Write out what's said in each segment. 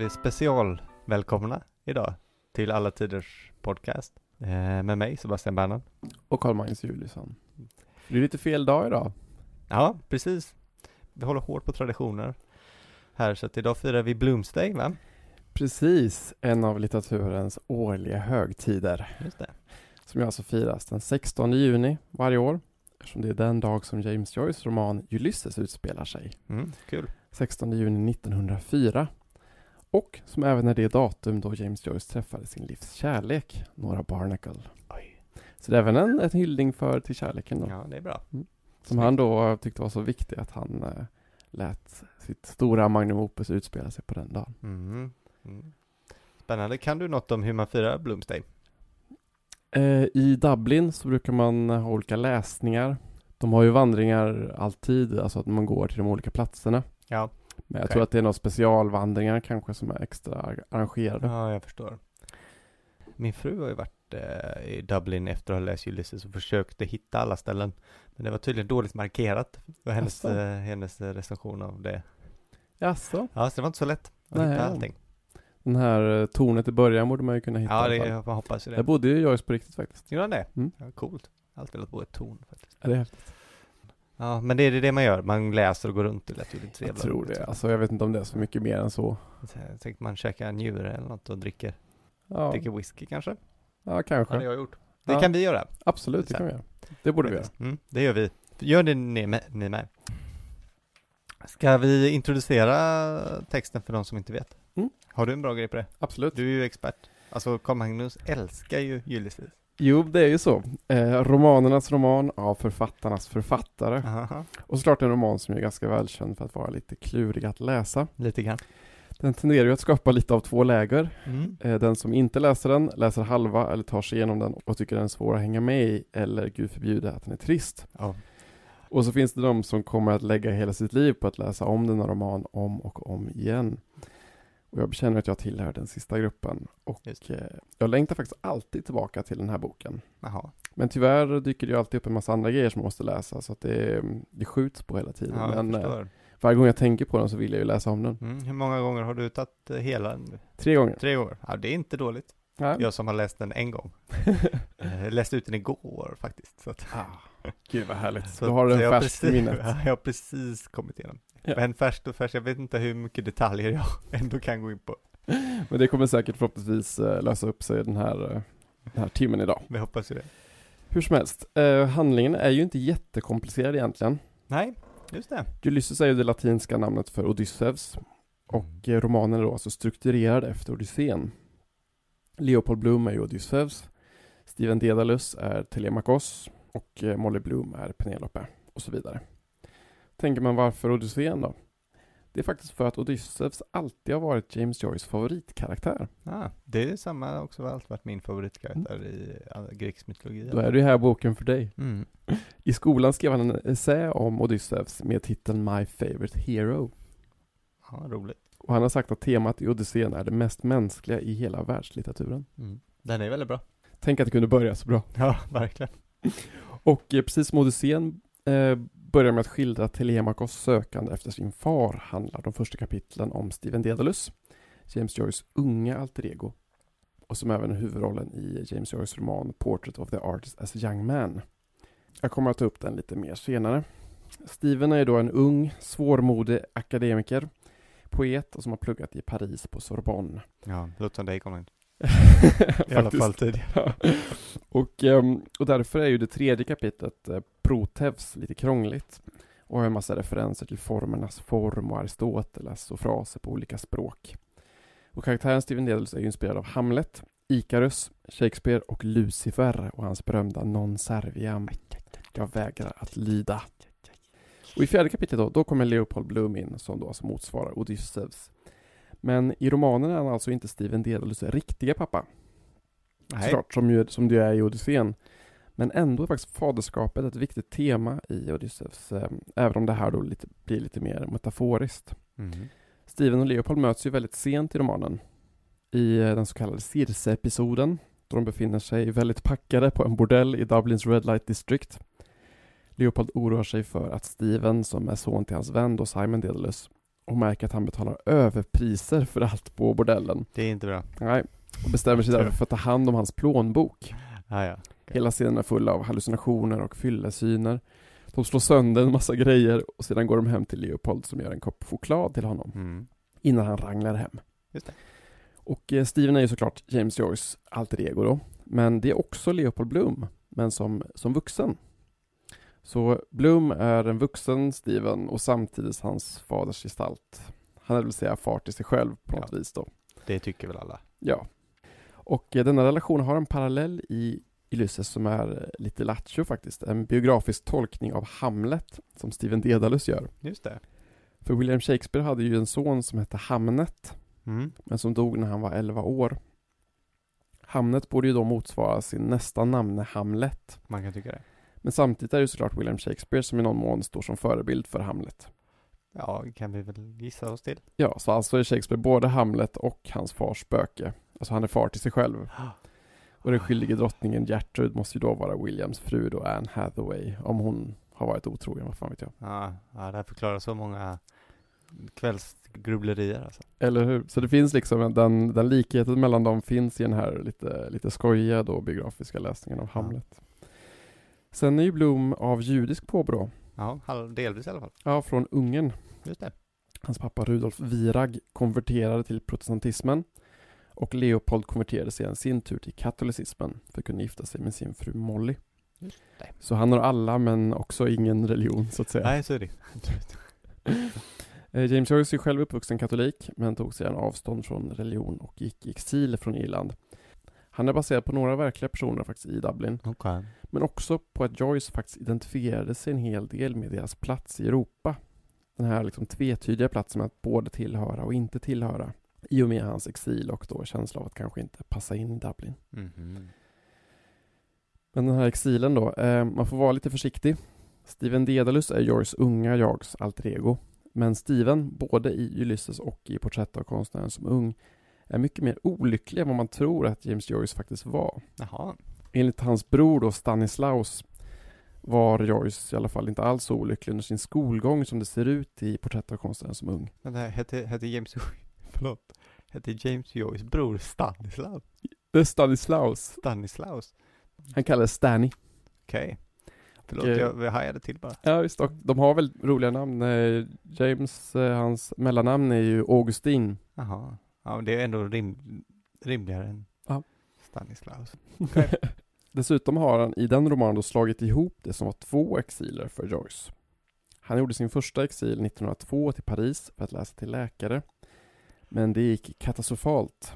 vi special välkomna idag till Alla Tiders Podcast eh, med mig Sebastian Bernan. Och Carl-Magnus Juliusson. Det är lite fel dag idag. Ja, precis. Vi håller hårt på traditioner här, så att idag firar vi Bloomsday, va? Precis, en av litteraturens årliga högtider. Just det. Som ju alltså firas den 16 juni varje år. Eftersom det är den dag som James Joyce roman Ulysses utspelar sig. Mm, kul. 16 juni 1904. Och som även är det datum då James Joyce träffade sin livs kärlek, Nora Barnacle. Oj. Så det är även en, en hyllning för till kärleken då. Ja, det är bra. Som han då tyckte var så viktig att han eh, lät sitt stora magnum opus utspela sig på den dagen. Mm. Mm. Spännande. Kan du något om hur man firar Bloomsday? Eh, I Dublin så brukar man ha olika läsningar. De har ju vandringar alltid, alltså att man går till de olika platserna. Ja. Men jag Okej. tror att det är några specialvandringar kanske som är extra ar- arrangerade. Ja, jag förstår. Min fru har ju varit eh, i Dublin efter att ha läst Ulysses och försökte hitta alla ställen. Men det var tydligen dåligt markerat. Det hennes, eh, hennes recension av det. Jaså? Ja, så det var inte så lätt att Nej. hitta allting. Den här eh, tornet i början borde man ju kunna hitta Ja, det, jag hoppas ju Där det. bodde ju Joyce på riktigt faktiskt. Gjorde han det? Mm. Ja, coolt. Alltid velat bo i ett torn faktiskt. Ja, det är häftigt. Ja, men det är det man gör. Man läser och går runt. Det lät ju lite Jag trevligt. tror det. Alltså jag vet inte om det är så mycket mer än så. Jag tänkte man käkar en njure eller något och dricker, Ja, dricker whisky kanske. ja kanske. Hade jag gjort. Det Ja. kan vi göra. Absolut, det kan vi göra. Det borde vi göra. Mm, det gör vi. Gör det ni med. Ni med. Ska vi introducera texten för de som inte vet? Mm. Har du en bra grej på det? Absolut. Du är ju expert. Alltså Carl Magnus älskar ju Ulysses. Jo, det är ju så. Eh, romanernas roman av författarnas författare. Aha, Och såklart en roman som är ganska välkänd för att vara lite klurig att läsa. lite grann. Den tenderar ju att skapa lite av två läger. Mm. Eh, den som inte läser den, läser halva eller tar sig igenom den och tycker den är svår att hänga med i eller gud förbjude att den är trist. Ja. Och så finns det de som kommer att lägga hela sitt liv på att läsa om denna roman om och om igen. Och jag känner att jag tillhör den sista gruppen. Och eh, jag längtar faktiskt alltid tillbaka till den här boken. Jaha. Men tyvärr dyker det ju alltid upp en massa andra grejer som måste läsa så att det, det skjuts på hela tiden. Ja, Men eh, varje gång jag tänker på den så vill jag ju läsa om den. Mm. Hur många gånger har du tagit eh, hela? Tre gånger. Tre gånger? Ja, det är inte dåligt. Ja. Jag som har läst den en gång. Eh, Jag läste ut den igår faktiskt. Så att, ah, gud vad härligt. så du har den färskt i minnet. Ja, jag har precis kommit igenom. Ja. Men färskt och färskt, jag vet inte hur mycket detaljer jag ändå kan gå in på. Men det kommer säkert förhoppningsvis eh, lösa upp sig den här, eh, den här timmen idag. Vi hoppas ju det. Hur som helst, eh, handlingen är ju inte jättekomplicerad egentligen. Nej, just det. Ulysses är ju det latinska namnet för Odysseus. Och romanen är då alltså strukturerad efter Odysseen. Leopold Bloom är ju Odysseus. Steven Dedalus är Telemachos. Och Molly Bloom är Penelope. Och så vidare. Tänker man varför Odysseen då? Det är faktiskt för att Odysseus alltid har varit James Joyce favoritkaraktär. Ah, det är samma också, har alltid varit min favoritkaraktär i all grekisk mytologi. Då är det här boken för dig. Mm. I skolan skrev han en essä om Odysseus med titeln My Favorite Hero. Ja, roligt. Och han har sagt att temat i Odysseen är det mest mänskliga i hela världslitteraturen. Mm. Den är väldigt bra. Tänk att det kunde börja så bra. Ja, verkligen. Och eh, precis som Odysseen eh, börjar med att skildra Telemakos sökande efter sin far handlar de första kapitlen om Steven Dedalus, James Joyce unga alter ego och som även är huvudrollen i James Joyces roman Portrait of the Artist as a Young Man. Jag kommer att ta upp den lite mer senare. Steven är ju då en ung, svårmodig akademiker, poet och som har pluggat i Paris på Sorbonne. Ja, det låter som dig, Conrad. I alla fall tidigare. och, ehm, och därför är ju det tredje kapitlet, eh, Protevs, lite krångligt. Och har en massa referenser till formernas form och Aristoteles och fraser på olika språk. Och karaktären Steven Dedalus är ju inspirerad av Hamlet, Icarus, Shakespeare och Lucifer och hans berömda Non serviam. Jag vägrar att lyda. Och i fjärde kapitlet då, då kommer Leopold Bloom in som då alltså motsvarar Odysseus. Men i romanen är han alltså inte Steven Dedalus riktiga pappa. Nej. Såklart, som, ju, som det är i Odysseen. Men ändå är faktiskt faderskapet ett viktigt tema i Odysseus, eh, även om det här då lite, blir lite mer metaforiskt. Mm. Steven och Leopold möts ju väldigt sent i romanen. I eh, den så kallade Circe-episoden, då de befinner sig väldigt packade på en bordell i Dublins Red Light District. Leopold oroar sig för att Steven, som är son till hans vän då Simon Dedalus, och märker att han betalar överpriser för allt på bordellen. Det är inte bra. Nej, och bestämmer sig därför för att ta hand om hans plånbok. Ah, ja. Hela scenen är full av hallucinationer och fyllesyner. De slår sönder en massa grejer och sedan går de hem till Leopold som gör en kopp choklad till honom Mm. innan han ranglar hem. Just det. Och eh, Steven är ju såklart James Joyce alter ego då. Men det är också Leopold Bloom, men som, som vuxen. Så Bloom är en vuxen Steven och samtidigt hans faders gestalt. Han är vill säga far till sig själv på något Ja. vis då. Det tycker väl alla. Ja. Och eh, denna relation har en parallell i Ulysses som är eh, lite lattjo faktiskt. En biografisk tolkning av Hamlet som Steven Dedalus gör. Just det. För William Shakespeare hade ju en son som hette Hamnet Mm. men som dog när han var 11 år. Hamnet borde ju då motsvara sin nästa namne Hamlet. Man kan tycka det. Men samtidigt är det såklart William Shakespeare som i någon mån står som förebild för Hamlet. Ja, kan vi väl gissa oss till. Ja, så alltså är Shakespeare både Hamlet och hans fars spöke. Alltså han är far till sig själv. Och den skyldige drottningen Gertrud måste ju då vara Williams fru då, Anne Hathaway, om hon har varit otrogen, vad fan vet jag. Ja, ja det här förklarar så många kvällsgrubblerier alltså. Eller hur? Så det finns liksom en- den, den likheten mellan dem finns i den här lite, lite skojiga då biografiska läsningen av Ja. Sen är ju Bloom av judisk påbrå. Ja, delvis i alla fall. Ja, från Ungern. Just det. Hans pappa Rudolf Virag konverterade till protestantismen och Leopold konverterade sedan sin tur till katolicismen för att kunna gifta sig med sin fru Molly. Just det. Så han har alla men också ingen religion så att säga. Nej, så är det. Eh, James Joyce är själv uppvuxen katolik men tog sedan avstånd från religion och gick i exil från Irland. Han är baserad på några verkliga personer faktiskt i Dublin Okej. men också på att Joyce faktiskt identifierade sig en hel del med deras plats i Europa. Den här liksom tvetydiga platsen med att både tillhöra och inte tillhöra. I och med hans exil och då känsla av att kanske inte passa in i Dublin. Mhm. Men den här exilen då, eh, man får vara lite försiktig. Steven Dedalus är Joyce unga jags alter ego. Men Steven, både i Ulysses och i Porträtt av konstnären som ung, är mycket mer olycklig än vad man tror att James Joyce faktiskt var. Jaha. Enligt hans bror då Stanislaus var Joyce i alla fall inte alls så olycklig under sin skolgång som det ser ut i Porträtt av konstnären som ung. Men det här hette, hette James Förlåt. Hette James Joyce bror Stanislaus? Det är Stanislaus. Stanislaus? Han kallades Stanny. Okej. Förlåt, Och, eh, jag, jag hajade till bara. Ja, visst. Och de har väl roliga namn. Eh, James, eh, hans mellannamn är ju Augustin. Jaha. Ja, men det är ändå rim, rimligare än Ja. Stanislaus. Dessutom har han i den romanen då slagit ihop det som var två exiler för Joyce. Han gjorde sin första exil 1902 till Paris för att läsa till läkare. Men det gick katastrofalt.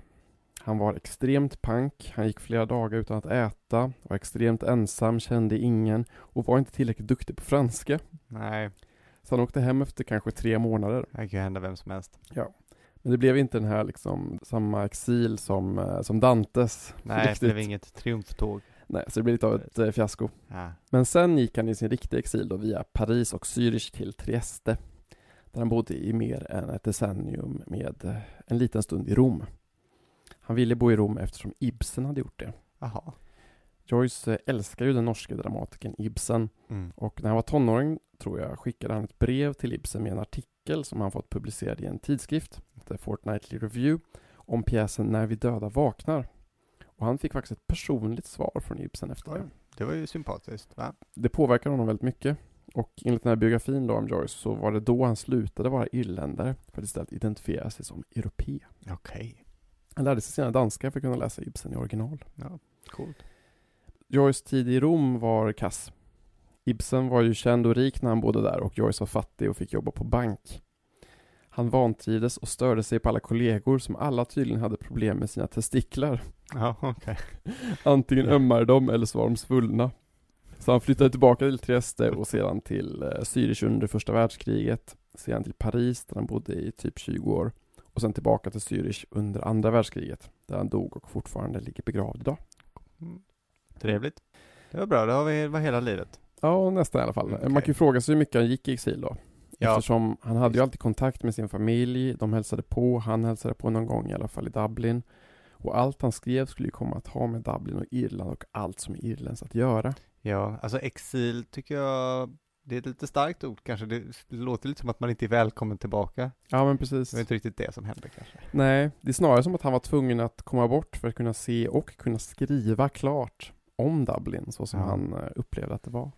Han var extremt pank, han gick flera dagar utan att äta, var extremt ensam, kände ingen och var inte tillräckligt duktig på franska. Nej, Så han åkte hem efter kanske tre månader. det kan ju hända vem som helst. Men det blev inte den här liksom samma exil som, eh, som Dantes. Nej, det Riktigt. blev inget triumftåg. Nej, så det blev lite av ett eh, fiasko. Ja. Men sen gick han i sin riktiga exil då via Paris och Zürich till Trieste. Där han bodde i mer än ett decennium med eh, en liten stund i Rom. Han ville bo i Rom eftersom Ibsen hade gjort det. Jaha. Joyce eh, älskar ju den norske dramatikern Ibsen Mm. och när han var tonåring, tror jag, skickade han ett brev till Ibsen med en artikel som han fått publicerad i en tidskrift, The Fortnightly Review, om pjäsen När vi döda vaknar. Och han fick faktiskt ett personligt svar från Ibsen efter det. Det var ju sympatiskt, va? Det påverkar honom väldigt mycket. Och enligt den här biografin då om Joyce så var det då han slutade vara irländare för att istället identifiera sig som europé. Okej. Han lärde sig sina danska för att kunna läsa Ibsen i original. Ja, coolt. Joyce tid i Rom var kass. Ibsen var ju känd och rik när han bodde där och Joyce var fattig och fick jobba på bank. Han vantrivdes och störde sig på alla kollegor som alla tydligen hade problem med sina testiklar. Ja, okej. Antingen ömmade de eller så var de svullna. Så han flyttade tillbaka till Trieste och sedan till eh, Zürich under första världskriget. Sedan till Paris där han bodde i typ 20 år. Och sen tillbaka till Zürich under andra världskriget. Där han dog och fortfarande ligger begravd idag. Mm. Trevligt. Det var bra, det har vi var hela livet. Ja, nästan i alla fall. Okej. Man kan ju fråga sig hur mycket han gick i exil då. Ja, Eftersom han hade ju alltid kontakt med sin familj, de hälsade på, han hälsade på någon gång i alla fall i Dublin. Och allt han skrev skulle ju komma att ha med Dublin och Irland och allt som är irländskt att göra. ja, alltså exil tycker jag det är ett lite starkt ord kanske. Det låter lite som att man inte är välkommen tillbaka. Ja men precis. Det är inte riktigt det som händer kanske. Nej, det är snarare som att han var tvungen att komma bort för att kunna se och kunna skriva klart om Dublin så som Ja. han eh, upplevde att det var.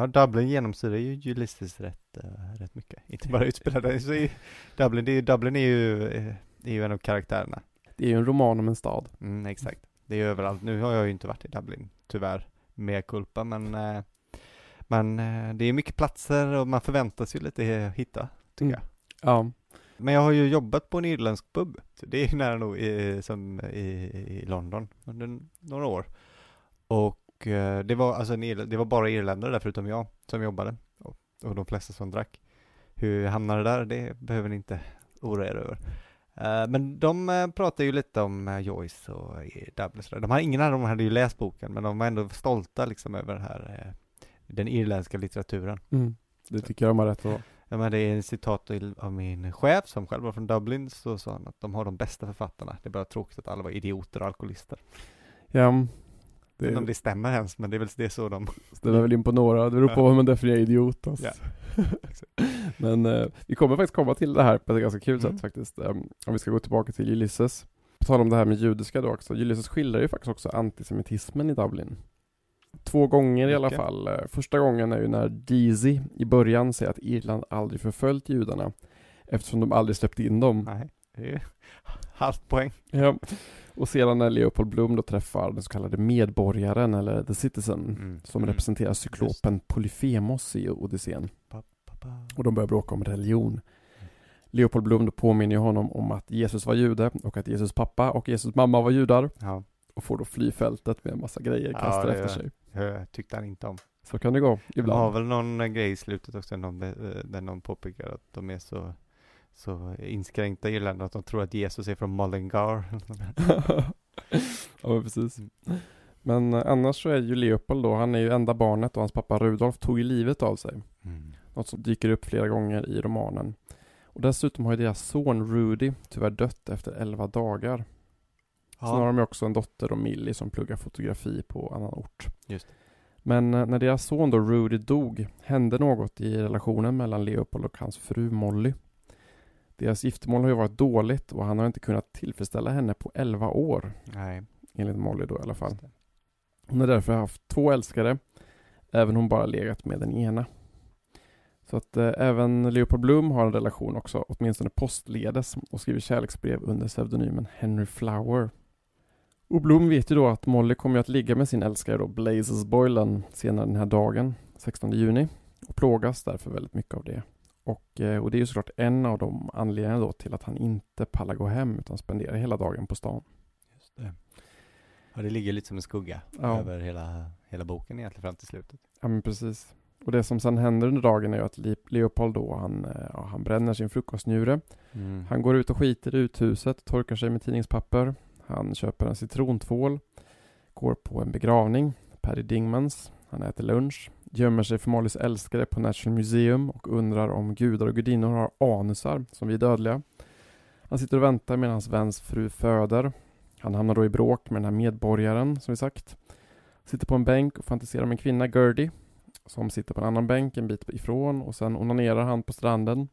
Ja, Dublin genomsyrar ju Ulysses rätt, eh, rätt mycket. Inte bara utspelade så är Dublin, det är, Dublin är ju, eh, är ju en av karaktärerna. Det är ju en roman om en stad. Mm, exakt. Det är överallt. Nu har jag ju inte varit i Dublin, tyvärr, med kulpa, men, eh, men det är mycket platser och man förväntas ju lite hitta, tycker Mm. jag. Ja, Men jag har ju jobbat på en irländsk pub. Det är ju nära nog i, som i, i London under några år. Och eh, det var alltså det var bara irländare där förutom jag som jobbade. Och, och de flesta som drack. Hur jag hamnade där, det behöver ni inte oroa er över. Eh, men de eh, pratade ju lite om Joyce och Dublin. De hade, ingen av dem hade ju läst boken, men de var ändå stolta liksom över det här, den irländska litteraturen. mm. det tycker jag de har rätt att vara. Ja, men det är en citat av min chef som själv var från Dublin, så sa han att de har de bästa författarna. Det är bara tråkigt att alla var idioter och alkoholister. Ja, Jag det, inte om det stämmer ens, men det är väl det är så de... är väl in på några, det beror på hur man definierar idiot. Alltså. Ja. Men eh, vi kommer faktiskt komma till det här på ett ganska kul Mm. sätt faktiskt. Um, om vi ska gå tillbaka till Ulysses. På tal om det här med judiska då också. Ulysses skildrar ju faktiskt också antisemitismen i Dublin. Två gånger i alla Mycket. fall. Eh, Första gången är ju när Deasy i början säger att Irland aldrig förföljt judarna eftersom de aldrig släppte in dem. Nej, det är halvt poäng. Ja. Och sedan när Leopold Bloom då träffar den så kallade medborgaren eller the citizen Mm. som Mm. representerar cyklopen Polyfemos i Odysseen. Pa, pa, pa. Och de börjar bråka om religion. Leopold Bloom då påminner honom om att Jesus var jude och att Jesus pappa och Jesus mamma var judar Ja, och får då fly fältet med en massa grejer Ja, kastade det efter sig. jag tyckte han inte om. Så kan det gå De har ibland. väl någon eh, grej i slutet också, någon, eh, där någon påpekar att de är så, så inskränkta irländare att de tror att Jesus är från Mullingar. ja precis. Mm. Men eh, annars så är ju Leopold då, han är ju enda barnet och hans pappa Rudolf tog ju livet av sig. Mm. Något som dyker upp flera gånger i romanen. Och dessutom har ju deras son Rudy tyvärr dött efter 11 dagar. Sen har Ja, de ju också en dotter då, Millie som pluggar fotografi på annan ort. just. Men eh, när deras son då Rudy dog hände något i relationen mellan Leopold och hans fru Molly. Deras giftermål har ju varit dåligt och han har inte kunnat tillfredsställa henne på 11 år, Nej, enligt Molly då i alla fall. Hon har därför haft två älskare, även hon bara legat med den ena. Så att eh, även Leopold Bloom har en relation också, åtminstone postledes, och skriver kärleksbrev under pseudonymen Henry Flower. Och Bloom vet ju då att Molly kommer att ligga med sin älskare då, Blazes Boylan, senare den här dagen, 16 juni, och plågas därför väldigt mycket av det. Och, eh, och det är ju såklart en av de anledningarna då till att han inte pallar gå hem utan spenderar hela dagen på stan. Just det. Ja, det ligger lite som en skugga Ja. över hela, hela boken egentligen fram till slutet. Ja men precis. Och det som sen händer under dagen är ju att Le- Leopold då, han, eh, ja, han bränner sin frukostnjure. Mm. Han går ut och skiter i uthuset, torkar sig med tidningspapper. Han köper en citrontvål, går på en begravning, Paddy Dingmans. Han äter lunch, gömmer sig för Marleys älskare på National Museum och undrar om gudar och gudinnor har anusar som vi dödliga. Han sitter och väntar medan hans väns fru föder. Han hamnar då i bråk med den här medborgaren, som vi sagt. Sitter på en bänk och fantiserar om en kvinna, Gertie, som sitter på en annan bänk en bit ifrån och sen onanerar han på stranden.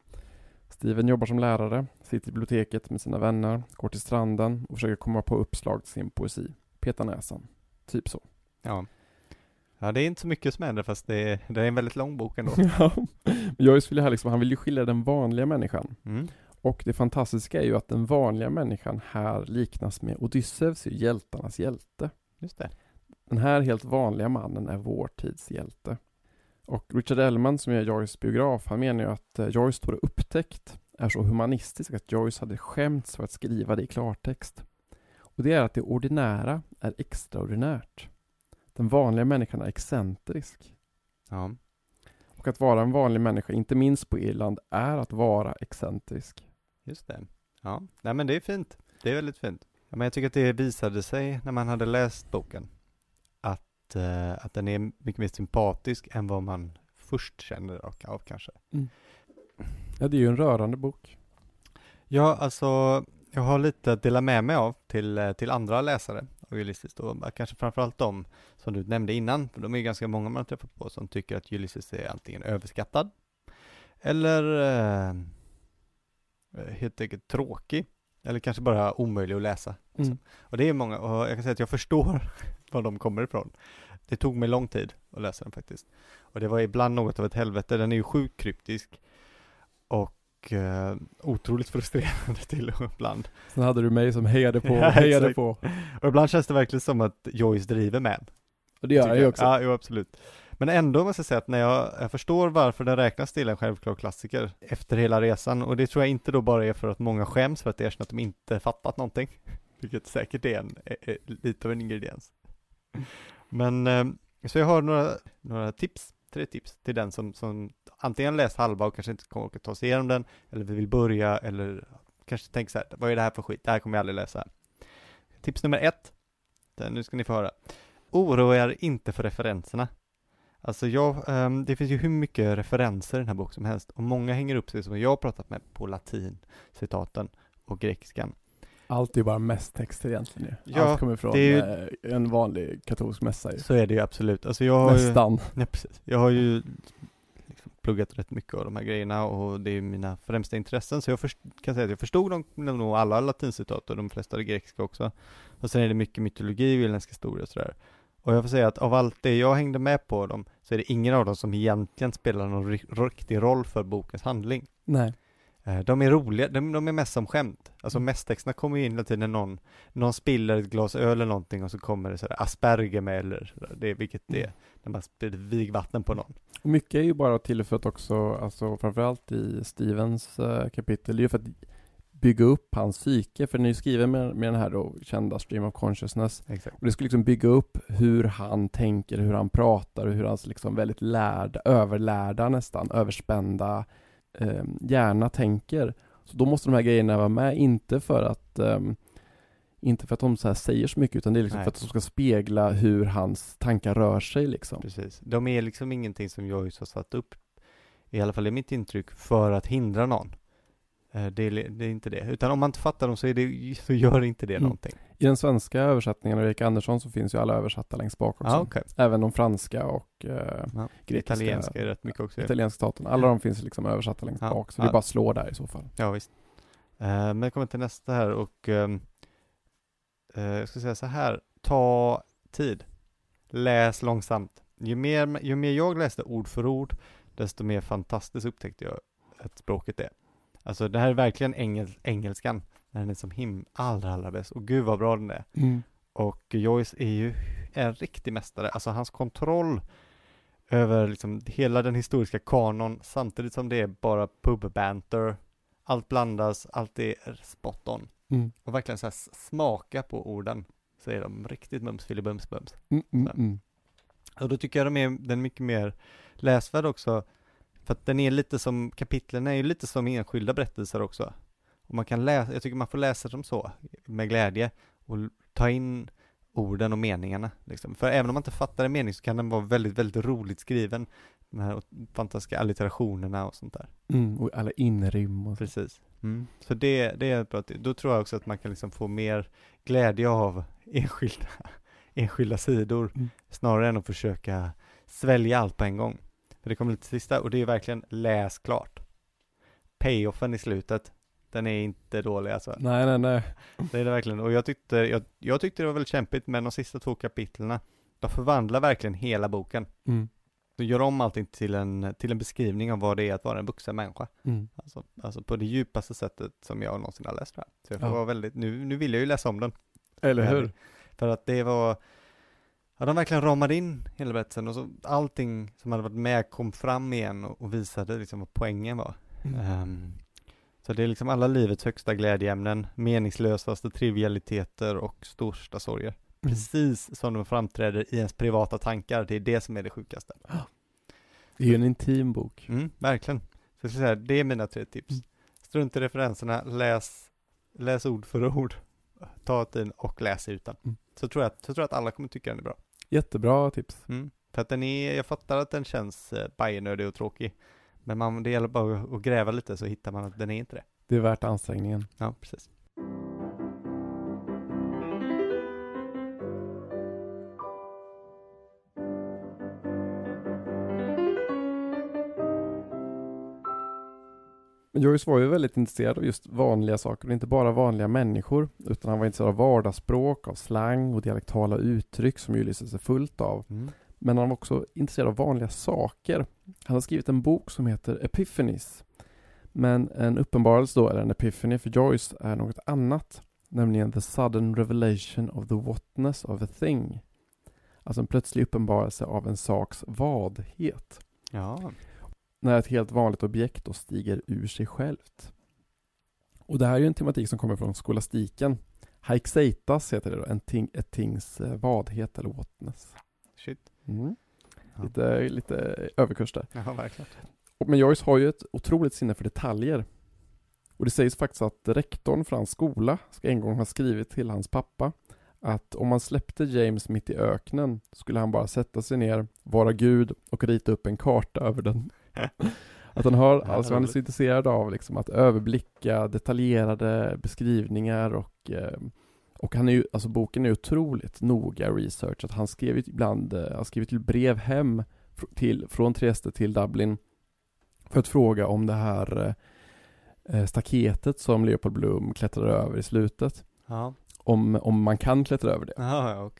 Steven jobbar som lärare, sitter i biblioteket med sina vänner, går till stranden och försöker komma på uppslag till sin poesi. Peta näsan. Typ så. Ja ja, det är inte så mycket som händer fast det är, det är en väldigt lång bok ändå. Ja. Joyce vill här liksom, han vill ju skilja den vanliga människan. Mm. Och det fantastiska är ju att den vanliga människan här liknas med Odysseus, hjältarnas hjälte. Just det. Den här helt vanliga mannen är vår tids hjälte. Och Richard Ellman som är Joyce biograf, han menar ju att eh, Joyce då upptäckt är så humanistisk att Joyce hade skämts för att skriva det i klartext. Och det är att det ordinära är extraordinärt. Den vanliga människan är excentrisk. Ja. Och att vara en vanlig människa, inte minst på Irland, är att vara excentrisk. Just det. Ja, nej men det är fint. Det är väldigt fint. Ja, men jag tycker att det visade sig när man hade läst boken att, eh, att den är mycket mer sympatisk än vad man först känner av, av kanske. Mm. Ja, det är ju en rörande bok. Ja, alltså jag har lite att dela med mig av till, eh, till andra läsare Ulysses då, kanske framförallt de som du nämnde innan, för de är ju ganska många man har träffat på som tycker att Ulysses är antingen överskattad eller eh, helt enkelt tråkig eller kanske bara omöjlig att läsa. Mm. Och det är många, och jag kan säga att jag förstår var de kommer ifrån. Det tog mig lång tid att läsa den faktiskt. Och det var ibland något av ett helvete, den är ju sjukt kryptisk och eh, otroligt frustrerande till och ibland. Sen hade du mig som hejade på, Ja, hejade exakt. på. Och ibland känns det verkligen som att Joyce driver med. Och det gör jag ju också. Ja, jo, absolut. Men ändå måste jag säga att när jag, jag förstår varför den räknas till en självklar klassiker efter hela resan och det tror jag inte då bara är för att många skäms för att erkänna att de inte fattat någonting. Vilket säkert är en, är, är lite av en ingrediens. Men, eh, så jag har några, några tips, tre tips till den som, som antingen läst halva och kanske inte kommer orka ta sig igenom den, eller vill börja, eller kanske tänker så här, vad är det här för skit, det här kommer jag aldrig läsa. Tips nummer ett, den, nu ska ni få höra. Oroa er inte för referenserna. Alltså jag, um, det finns ju hur mycket referenser i den här boken som helst och många hänger upp sig som jag har pratat med på latin, citaten och grekiskan. Allt är ju bara mässtexter egentligen ju. Ja, Allt kommer från det är ju- eh, en vanlig katolsk mässa ju. Så är det ju absolut. Alltså jag har ju, Nästan. ja, precis. Jag har ju liksom pluggat rätt mycket av de här grejerna och det är ju mina främsta intressen så jag först, kan säga att jag förstod de, nog alla latincitat och de flesta det grekiska också. Och sen är det mycket mytologi, irländsk historia och sådär. Och jag får säga att av allt det jag hängde med på dem så är det ingen av dem som egentligen spelar någon ri- riktig roll för bokens handling. Nej. Eh, De är roliga, de, de är mest som skämt. Alltså mästtexterna kommer ju in hela tiden när någon, någon spiller ett glas öl eller någonting och så kommer det sådär asperger med eller sådär. det, vilket det är, när man spiller vigvatten på någon. Och mycket är ju bara till för att också, alltså framförallt i Stevens eh, kapitel, det är ju för att bygga upp hans psyke, för den är ju skriven med, med den här då kända stream of consciousness. Exakt. Och det skulle liksom bygga upp hur han tänker, hur han pratar och hur hans liksom väldigt lärda, överlärda nästan, överspända eh, hjärna tänker. Så då måste de här grejerna vara med, inte för att ehm, inte för att de så här säger så mycket utan det är liksom Nej. för att de ska spegla hur hans tankar rör sig liksom. Precis. De är liksom ingenting som Joyce har satt upp, i alla fall är mitt intryck, för att hindra någon. Eh, Det är, det är inte det. Utan om man inte fattar dem så, det, så gör inte det Mm. någonting. I den svenska översättningen av Erik Andersson så finns ju alla översatta längst bak också. Ja, okej. Även de franska och eh, Ja. grekiska. Italienska är rätt mycket också. Italienska staten. Alla de finns liksom översatta längst Ja, bak. Så det ja. är bara slå där i så fall. Ja, visst. Eh, men jag kommer till nästa här och ehm, eh, jag ska säga så här, ta tid. Läs långsamt. Ju mer, ju mer jag läste ord för ord, desto mer fantastiskt upptäckte jag att språket är. Alltså det här är verkligen engel, engelskan, när den är som him allra, allra bäst. Och gud vad bra den är. Och Joyce är ju en riktig mästare. Alltså hans kontroll över liksom hela den historiska kanon samtidigt som det är bara pubbanter. Allt blandas, allt är spot on. Mm. Och verkligen så här smaka på orden så är de riktigt mums filibums bums. Mm, mm, mm. Och då tycker jag de är, den är mycket mer läsvärd också. För att den är lite som, kapitlen är ju lite som enskilda berättelser också. Och man kan läsa, jag tycker man får läsa dem så, med glädje. Och ta in orden och meningarna. Liksom. För även om man inte fattar en mening så kan den vara väldigt, väldigt roligt skriven. De här fantastiska allitterationerna och sånt där. Mm. Och alla inrim och så. Precis. Så det, det är ett bra. Då tror jag också att man kan liksom få mer glädje av enskilda, enskilda sidor Mm. snarare än att försöka svälja allt på en gång. För det kommer lite sista och det är verkligen läs klart. Payoffen i slutet, den är inte dålig alltså. Nej, nej, nej. Det är det verkligen. Och jag tyckte, jag, jag tyckte det var väldigt kämpigt men de sista två kapitlerna, de förvandlar verkligen hela boken. Mm. De gör om allting till en, till en beskrivning av vad det är att vara en vuxen människa. Mm. Alltså, alltså på det djupaste sättet som jag någonsin har läst det här. Så jag Ja. vara väldigt, nu, nu vill jag ju läsa om den. Eller hur? För att det var, ja de verkligen ramade in hela berättelsen och så allting som hade varit med kom fram igen och, och visade liksom vad poängen var. Mm. Ehm, så det är liksom alla livets högsta glädjeämnen, meningslösaste trivialiteter och största sorger. Mm. Precis som de framträder i ens privata tankar, det är det som är det sjukaste. Det är ju en intim bok. Mm, verkligen. Så jag ska säga, det är mina tre tips. Mm. Strunt i referenserna, läs, läs ord för ord, ta tiden och läs utan. Mm. Så, tror jag, så tror jag att alla kommer tycka den är bra. Jättebra tips. Mm. För att den är, jag fattar att den känns eh, bajernödig och tråkig. Men man, det gäller bara att gräva lite så hittar man att den är inte det. Det är värt ansträngningen. Ja, precis. Joyce var ju väldigt intresserad av just vanliga saker, och inte bara vanliga människor, utan han var intresserad av vardagsspråk, av slang och dialektala uttryck som Ulysses är fullt av. Mm. Men han var också intresserad av vanliga saker. Han har skrivit en bok som heter Epiphanies. Men en uppenbarelse då, eller en epiphany för Joyce, är något annat. Nämligen the sudden revelation of the whatness of a thing. Alltså en plötslig uppenbarelse av en saks vadhet. Ja, När ett helt vanligt objekt då stiger ur sig självt. Och det här är ju en tematik som kommer från skolastiken. Haixeitas heter det då, en ting, ett tings eh, vadhet eller whatness. shit. Mm. Ja. Lite, lite överkurs där. Ja, verkligen. Men Joyce har ju ett otroligt sinne för detaljer. Och det sägs faktiskt att rektorn för hans skola ska en gång ha skrivit till hans pappa att om man släppte James mitt i öknen skulle han bara sätta sig ner, vara gud och rita upp en karta över den. Att han har, alltså han är så intresserad av liksom att överblicka detaljerade beskrivningar och eh, och han är ju, alltså boken är otroligt noga researchat. Han skrev ju ibland, eh, han skrev till brev hem till, från Trieste till Dublin för att fråga om det här eh, staketet som Leopold Bloom klättrade över i slutet. Ja, Om, om man kan klättra över det. ja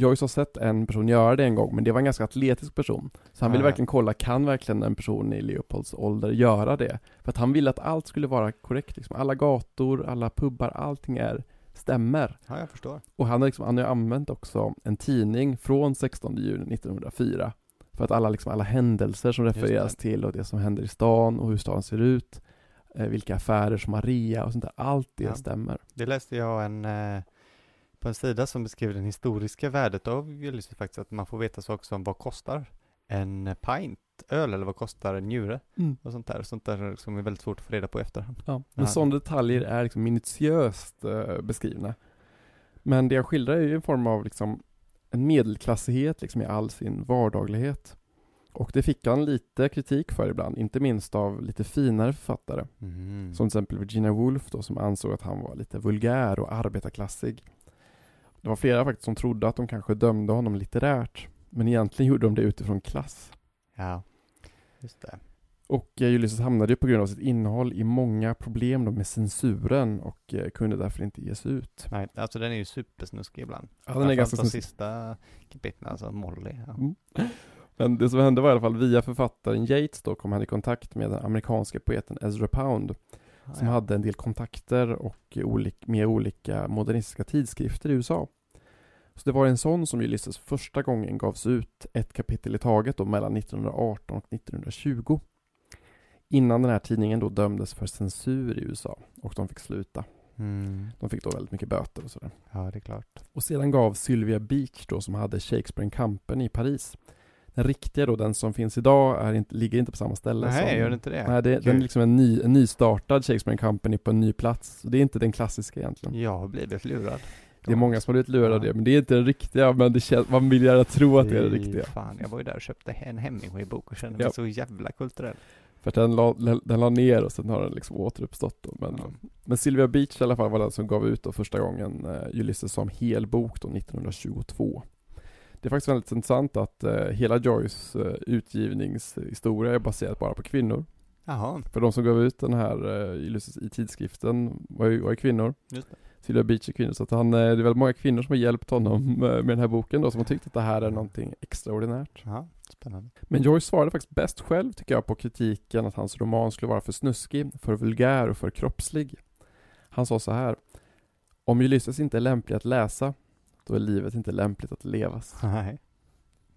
ja, okej. Joyce har sett en person göra det en gång, men det var en ganska atletisk person. Så han ville Ah, verkligen kolla, kan verkligen en person i Leopolds ålder göra det? För att han ville att allt skulle vara korrekt, liksom. alla gator, alla pubbar, allting är, stämmer. Ja, jag förstår. Och han har, liksom, han har ju använt också en tidning från 16 juni 1904 för att alla, liksom, alla händelser som refereras till och det som händer i stan och hur stan ser ut, eh, vilka affärer som har rea och sånt där, allt det Ja. stämmer. Det läste jag en, eh, på en sida som beskriver det historiska värdet av Ulysses faktiskt, att man får veta saker som vad kostar en pint öl eller vad kostar en njure och sånt där. Sånt där som är väldigt svårt att få reda på efterhand. Ja, men sådana detaljer är liksom minutiöst eh, beskrivna. Men det jag skildrar är ju en form av liksom en medelklassighet liksom i all sin vardaglighet. Och det fick han lite kritik för ibland, inte minst av lite finare författare. Mm. Som till exempel Virginia Woolf då, som ansåg att han var lite vulgär och arbetarklassig. Det var flera faktiskt som trodde att de kanske dömde honom litterärt. Men egentligen gjorde de det utifrån klass. Ja, just det. Och eh, Ulysses hamnade ju på grund av sitt innehåll i många problem då med censuren och eh, kunde därför inte ges ut. Nej, alltså den är ju supersnuskig ibland. Ja, den är ganska Framförallt snus- de sista kapitlen, alltså Molly. Ja. Mm. Men det som hände var i alla fall via författaren Yates då kom han i kontakt med den amerikanska poeten Ezra Pound som ja. hade en del kontakter och olik, med olika modernistiska tidskrifter i USA. Så det var en sån som Ulysses första gången gavs ut ett kapitel i taget då mellan 1918 och 1920. Innan den här tidningen då dömdes för censur i USA och de fick sluta. Mm. De fick då väldigt mycket böter och sådär. Ja, det är klart. Och sedan gav Sylvia Beach då som hade Shakespeare Company i Paris. Den riktiga då, den som finns idag, är inte, ligger inte på samma ställe Nej, som... gör det inte det? Nej, det, den är liksom en, ny, en nystartad Shakespeare Company på en ny plats. Så det är inte den klassiska egentligen. Jag har blivit lurad. Det är många som har blivit lurade av Ja. det, men det är inte den riktiga, men det känns, man vill gärna tro att det är den riktiga. Fan, jag var ju där och köpte en Hemingway-bok och kände mig Ja. så jävla kulturell. För att den la, den la ner och sen har den liksom återuppstått då. Men, Ja. men Sylvia Beach i alla fall var den som gav ut då första gången uh, Ulysses som hel bok då 1922. Det är faktiskt väldigt intressant att eh, hela Joyce uh, utgivningshistoria är baserad bara på kvinnor. Jaha, För de som gav ut den här Ulysses i tidskriften var ju, var ju kvinnor. just det. Sylvia Beach är kvinnor, så att han, eh, det är väldigt många kvinnor som har hjälpt honom eh, med den här boken då, som har tyckt att det här är någonting extraordinärt. Ja, spännande. Men Joyce svarade faktiskt bäst själv tycker jag på kritiken att hans roman skulle vara för snuskig, för vulgär och för kroppslig. Han sa så här. Om Ulysses inte är lämplig att läsa, då är livet inte lämpligt att levas. Nej.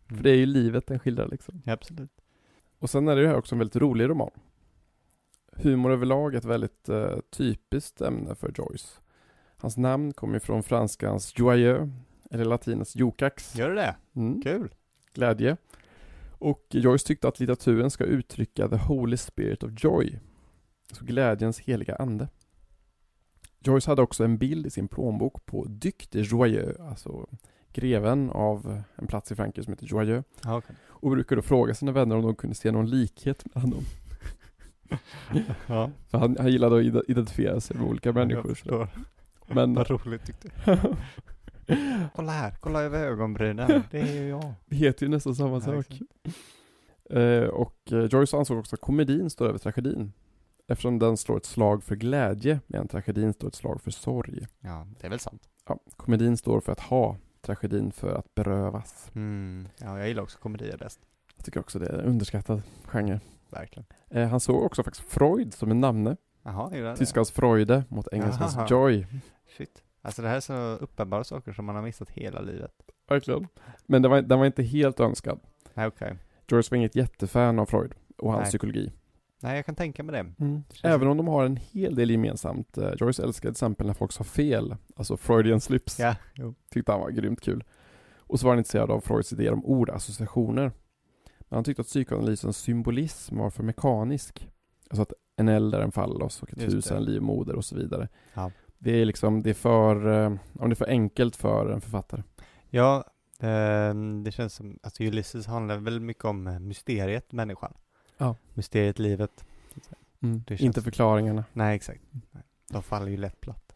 För det är ju livet den skildrar liksom. Ja, absolut. Och sen är det ju här också en väldigt rolig roman. Humor överlag är ett väldigt eh, typiskt ämne för Joyce. Hans namn kommer från franskans joyeux, eller latinets jokax. Gör det det? Mm. Kul. glädje. Och Joyce tyckte att litteraturen ska uttrycka the holy spirit of joy. Så glädjens heliga ande. Joyce hade också en bild i sin plånbok på Duc de Joyeux, alltså greven av en plats i Frankrike som heter Joyeux. Ja, okej. Och brukade fråga sina vänner om de kunde se någon likhet mellan dem. ja. För han, han gillade att ide- identifiera sig med olika människor. Jag. Men Vad roligt tyckte jag. Kolla här, kolla över ögonbrynen. Det är ju jag. det heter ju nästan samma Ja, sak. Eh, och eh, Joyce ansåg också att komedin står över tragedin. Eftersom den slår ett slag för glädje, medan tragedin står ett slag för sorg. Ja, det är väl sant. Ja, komedin står för att ha, tragedin för att berövas. Mm. Ja, jag gillar också komedier bäst. Jag tycker också det är en underskattad genre. Verkligen. Eh, han såg också faktiskt Freud som en namne. Jaha, gillar det. Tyskans Freude mot engelskans Jaha. Joy. Shit. Alltså det här är så uppenbara saker som man har missat hela livet. Verkligen. Men den var, den var inte helt önskad. Nej, okej. Joyce var inget jättefan av Freud och hans Nej. psykologi. Nej, jag kan tänka mig det. känns- Även om de har en hel del gemensamt. Eh, Joyce älskade till exempel när folk sa fel, alltså Freudian slips. Ja, jo. Tyckte han var grymt kul. Och så var han intresserad av Freuds idéer om ordassociationer. Men han tyckte att psykoanalysens symbolism var för mekanisk. Alltså att en eld är en fallos och ett Just hus är en livmoder och så vidare. Ja. Det är liksom, det är för, eh, om det är för enkelt för en författare. Ja, det, det känns som, alltså Ulysses handlar väl mycket om eh, mysteriet människan. Ja. Mysteriet livet. Det känns- Inte förklaringarna. Nej, exakt. Nej. De faller ju lätt platt.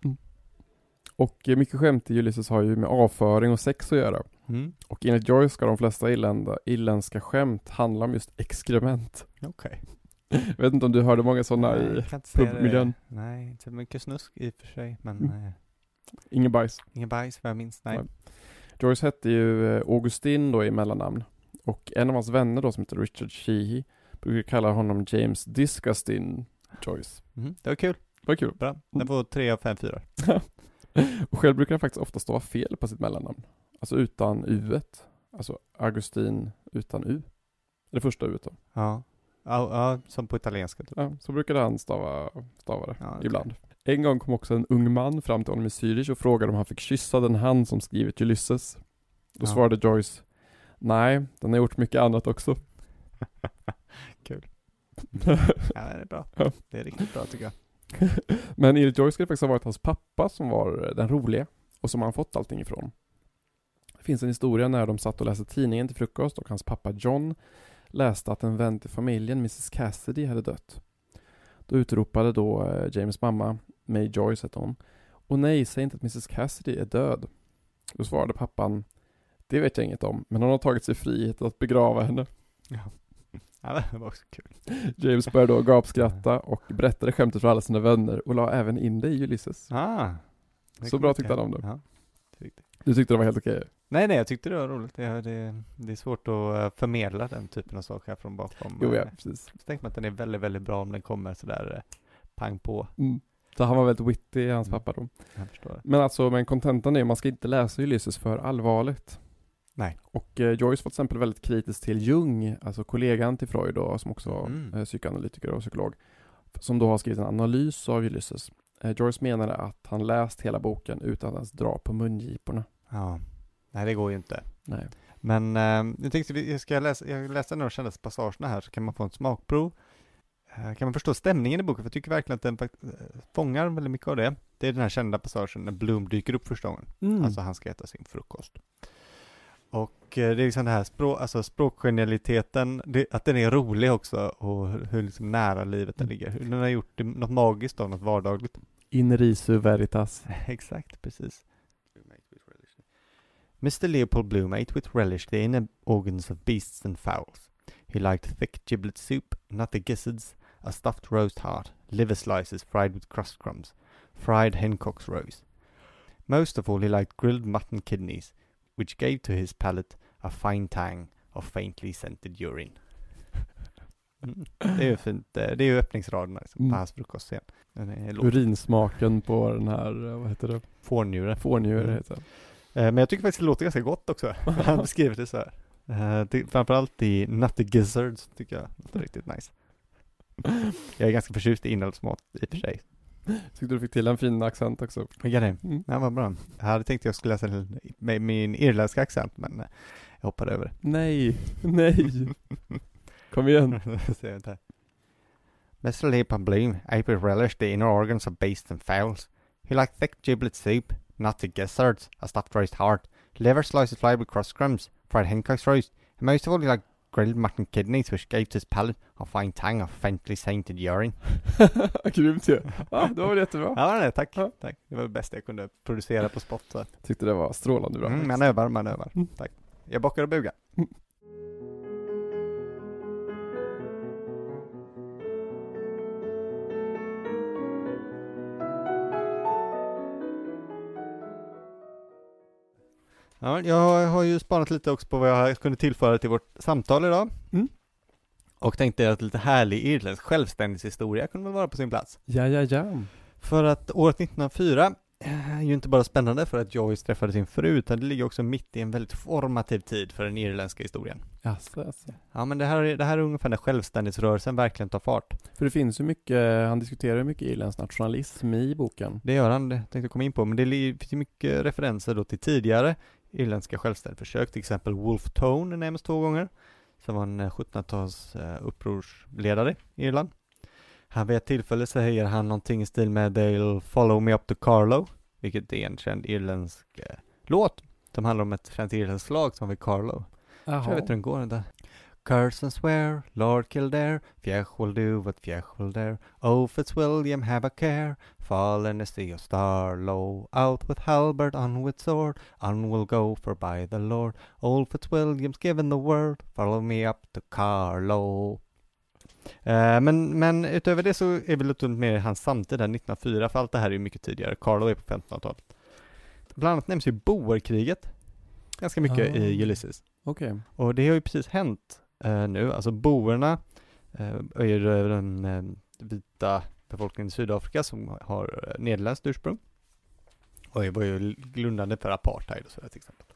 Och eh, mycket skämt i Ulysses har ju med avföring och sex att göra. Mm. Och enligt Joyce ska de flesta irlanda, irländska skämt handla om just exkrement. Okej. Jag vet inte om du hörde många sådana Nej, i pubmiljön. Nej, inte mycket snusk i och för sig, men Mm. eh, Ingen bajs. ingen bajs vad jag minns. Nej. Nej. Joyce hette ju eh, Augustin då i mellannamn. Och en av hans vänner då som heter Richard Sheehy brukar kalla honom James Disgustin Joyce. Mhm, Det var kul. Det var kul. Bra. Den får tre av fem fyra. och själv brukar han faktiskt ofta stava fel på sitt mellannamn. Alltså utan u Alltså Augustin utan u. Det första u då. Ja. Ja, ja, som på italienska typ. Ja, så brukade han stava, stava det Ja, okej. ibland. En gång kom också en ung man fram till honom i Zürich och frågade om han fick kyssa den hand som skrivit Ulysses. Då Ja. svarade Joyce Nej, den har gjort mycket annat också. Ja, det är bra. Det är riktigt bra tycker jag. Men enligt Joyce ska det faktiskt ha varit hans pappa som var den roliga och som han fått allting ifrån. Det finns en historia när de satt och läste tidningen till frukost och hans pappa John läste att en vän till familjen, Mrs Cassidy, hade dött. Då utropade då eh, James mamma, May Joyce hette hon, och nej, säg inte att Mrs Cassidy är död. Då svarade pappan, det vet jag inget om, men hon har tagit sig friheten att begrava henne. Ja, det var också kul. James började då gapskratta och berättade skämtet för alla sina vänner och la även in det i Ulysses. Ah, Så bra tyckte han om det. Ja. Du tyckte det var helt okej? Nej, nej, jag tyckte det var roligt. Det, det, det är svårt att eh, förmedla den typen av saker från bakom. Jo, ja, Eh, precis. Så tänker man att den är väldigt, väldigt bra om den kommer sådär eh, pang på. Mm. Så han var väldigt witty, hans Mm. pappa då. Men alltså, men kontentan är ju, man ska inte läsa Ulysses för allvarligt. Nej. Och eh, Joyce var till exempel väldigt kritisk till Jung, alltså kollegan till Freud då, som också var Mm. eh, psykoanalytiker och psykolog, som då har skrivit en analys av Ulysses. Eh, Joyce menade att han läst hela boken utan att ens dra på mungiporna. Ja. Nej, det går ju inte. Nej. Men eh, jag tänkte, vi- ska läsa, jag läste några kändaste passagerna här så kan man få en smakprov. Eh, kan man förstå stämningen i boken? För jag tycker verkligen att den eh, fångar väldigt mycket av det. Det är den här kända passagen när Bloom dyker upp första gången. Mm. Alltså han ska äta sin frukost. Och eh, det är liksom det här språk, alltså språkgenialiteten, det, att den är rolig också och hur, liksom nära livet den ligger. Hur den har gjort något magiskt av något vardagligt. In risu veritas. Exakt, precis. Mr. Leopold Bloom ate with relish the inner organs of beasts and fowls. He liked thick giblet soup, nutty gizzards, a stuffed roast heart, liver slices fried with crust crumbs, fried hencock's roast. Most of all he liked grilled mutton kidneys, which gave to his palate a fine tang of faintly scented urine. Mm. Det är ju fint, eh, det är ju öppningsraderna liksom, Mm. på hans frukostscen. Urinsmaken på den här, eh, vad heter det? Fårnjure. Fårnjure Mm. heter det. Eh, Men jag tycker faktiskt det låter ganska gott också. Han beskriver det så här. Framförallt i Nutty Gizzards tycker jag låter riktigt nice. Jag är ganska förtjust i inälvsmat i och för sig. Tyckte du fick till en fin accent också. Vilka det? Mm. Ja, vad bra. Jag hade tänkt att jag skulle läsa med min irländska accent, men eh, jag hoppade över Nej, nej. Kom igen. Mr. Leopold Bloom ate with relish the inner organs of beasts and fowls. He liked thick giblet soup, nutty gizzards, a stuffed roast heart, liver slices fried with crust crumbs, fried hencock's roast, and most of all he liked grilled mutton kidneys which gave his palate a fine tang of faintly sainted urine. Grymt ju. Ja, det var väl jättebra. Ja, det. tack. Ja. tack. Det var det bästa jag kunde producera på spot. Så. Tyckte det var strålande bra. Mm, man övar, man övar. Mm. Tack. Jag bockar och bugar. Ja, jag har ju spanat lite också på vad jag kunde tillföra till vårt samtal idag. Mm. Och tänkte att lite härlig irländsk självständighetshistoria kunde väl vara på sin plats. Ja, ja, ja. För att året 1904 är ju inte bara spännande för att Joyce träffade sin fru, utan det ligger också mitt i en väldigt formativ tid för den irländska historien. Jaså, jaså. Ja, men det här, är- det här är ungefär när självständighetsrörelsen verkligen tar fart. För det finns ju mycket, han diskuterar ju mycket irländsk nationalism i boken. Det gör han, det tänkte jag komma in på, men det finns ju mycket referenser då till tidigare irländska självständighetsförsök, till exempel Wolf Tone nämns två gånger, som var en eh, 1700-tals eh, upprorsledare i Irland. Han vid ett tillfälle säger han någonting i stil med They'll follow me up to Carlo, vilket är en känd irländsk eh, låt som handlar om ett känt irländskt slag som vid Carlo. Så jag vet hur den går den där. Curse and swear, Lord Kildare, Fjäch will do what Fjäch will dare. Oh Fitzwilliam, have a care, fallen is the star low. Out with halberd, on with sword, on will go for by the Lord. Old Fitzwilliam's given the word, follow me up to Carlo. Eh, men, men utöver det så är vi lite mer hans samtid här, 1904, för allt det här är ju mycket tidigare. Carlo är på 1500-talet. Bland annat nämns ju boerkriget ganska mycket Ah. i Ulysses. Okej. Och det har ju precis hänt eh, nu, alltså boerna eh, är ju den eh, vita befolkningen i Sydafrika som har eh, nederländskt ursprung. Och det var ju grundande för apartheid och sådär till exempel.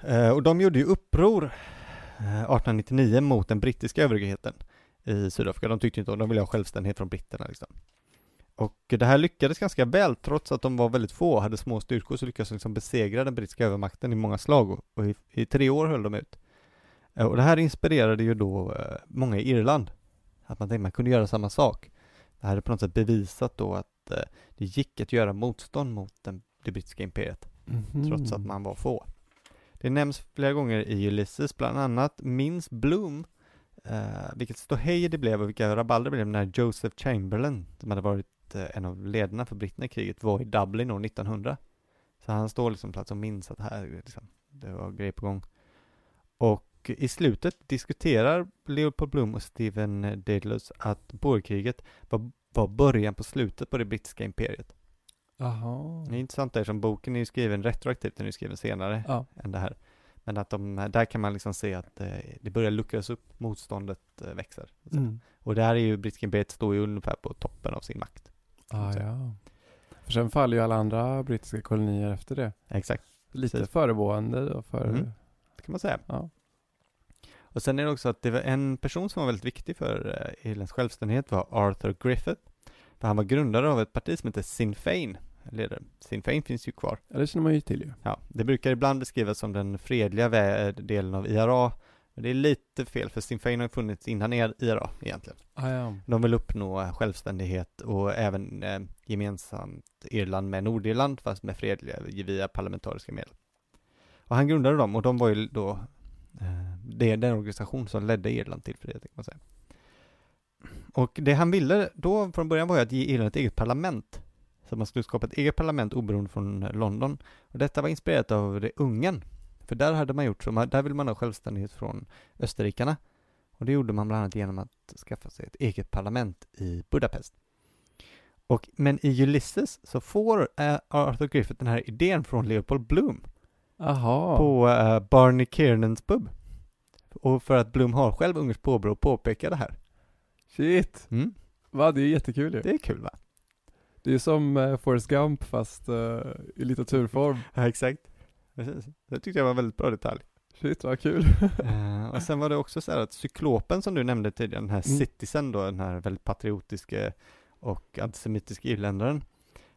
Eh, och de gjorde ju uppror eh, 1899 mot den brittiska överhögheten i Sydafrika. De tyckte inte om, de ville ha självständighet från britterna liksom. Och det här lyckades ganska väl, trots att de var väldigt få och hade små styrkor, så lyckades de liksom besegra den brittiska övermakten i många slag och, och i, i tre år höll de ut. Och det här inspirerade ju då många i Irland, att man tänkte man kunde göra samma sak. Det här är på något sätt bevisat då att eh, det gick att göra motstånd mot den, det brittiska imperiet, Mhm. trots att man var få. Det nämns flera gånger i Ulysses, bland annat minns Bloom eh, vilket ståhej det blev och vilka rabalder det blev när Joseph Chamberlain, som hade varit eh, en av ledarna för britterna i kriget, var i Dublin år 1900. Så han står liksom plats och minns att här, liksom, det var grejer på gång. Och i slutet diskuterar Leopold Bloom och Stephen Dedalus att borgkriget var, var början på slutet på det brittiska imperiet. Jaha. Det är intressant där som boken är skriven retroaktivt, den är skriven senare Ja. än det här. Men att de, där kan man liksom se att eh, det börjar luckras upp, motståndet eh, växer. Mm. Och där är ju brittiska imperiet står ju ungefär på toppen av sin makt. Ah, ja. För sen faller ju alla andra brittiska kolonier efter det. Exakt, Lite Precis. föregående då för... Mm. det kan man säga. Ja. Och sen är det också att det var en person som var väldigt viktig för eh, Irlands självständighet var Arthur Griffith. För han var grundare av ett parti som heter Sinn Fein. Eller, Sinn Fein finns ju kvar. Ja, det känner man ju till ju. Ja, det brukar ibland beskrivas som den fredliga vä- delen av IRA. Men det är lite fel, för Sinn Fein har ju funnits innan IRA egentligen. Ah, ja. De vill uppnå självständighet och även eh, gemensamt Irland med Nordirland fast med fredliga via parlamentariska medel. Och han grundade dem och de var ju då eh, det är den organisation som ledde Irland till frihet kan man säga. Och det han ville då från början var ju att ge Irland ett eget parlament. Så man skulle skapa ett eget parlament oberoende från London. Och detta var inspirerat av det Ungern. För där hade man gjort så, där ville man ha självständighet från österrikarna. Och det gjorde man bland annat genom att skaffa sig ett eget parlament i Budapest. Och, men i Ulysses så får eh, Arthur Griffith den här idén från Leopold Bloom Aha. på eh, Barney Kiernans pub. Och för att Bloom har själv ungerskt påbrå och påpekar det här. Shit. Mm. Va, det är jättekul ju. Det är kul va? Det är som uh, Forrest Gump fast eh, i litteraturform. Ja, exakt. Det tyckte jag var en väldigt bra detalj. Shit vad kul. Eh, och sen var det också så här att cyklopen som du nämnde tidigare, den här Mm. citizen då, den här väldigt patriotiska och antisemitiska irländaren.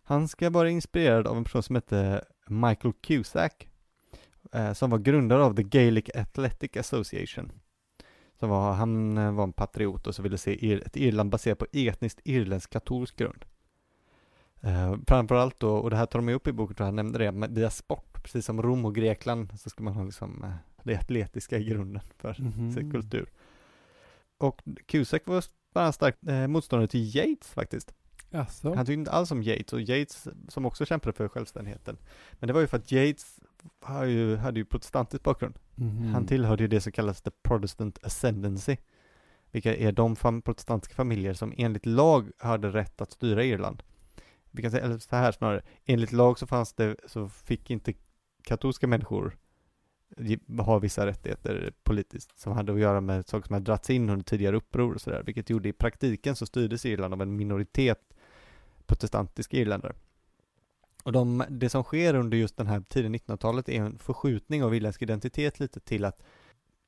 Han ska vara inspirerad av en person som hette Michael Cusack, eh, som var grundare av The Gaelic Athletic Association. Som var, han eh, var en patriot och så ville se ir, ett Irland baserat på etniskt irländsk katolsk grund. Eh, framförallt då, och det här tar de upp i boken, tror jag, nämnde det, men via sport, precis som Rom och Grekland så ska man ha liksom eh, det atletiska i grunden för Mhm. sin kultur. Och Cusack var bara en stark eh, motståndare till Yates faktiskt. Jaså? Han tyckte inte alls om Yates och Yates som också kämpade för självständigheten. Men det var ju för att Yates har ju, hade ju protestantisk bakgrund. Mhm. Han tillhörde ju det som kallas the Protestant Ascendancy. Vilka är de fam- protestantiska familjer som enligt lag hade rätt att styra Irland. Vi kan säga, eller så här snarare, enligt lag så fanns det, så fick inte katolska människor ha vissa rättigheter politiskt som hade att göra med saker som hade dragits in under tidigare uppror och sådär, vilket gjorde i praktiken så styrdes Irland av en minoritet protestantiska irländare. Och de, det som sker under just den här tiden 1900-talet är en förskjutning av irländsk identitet lite till att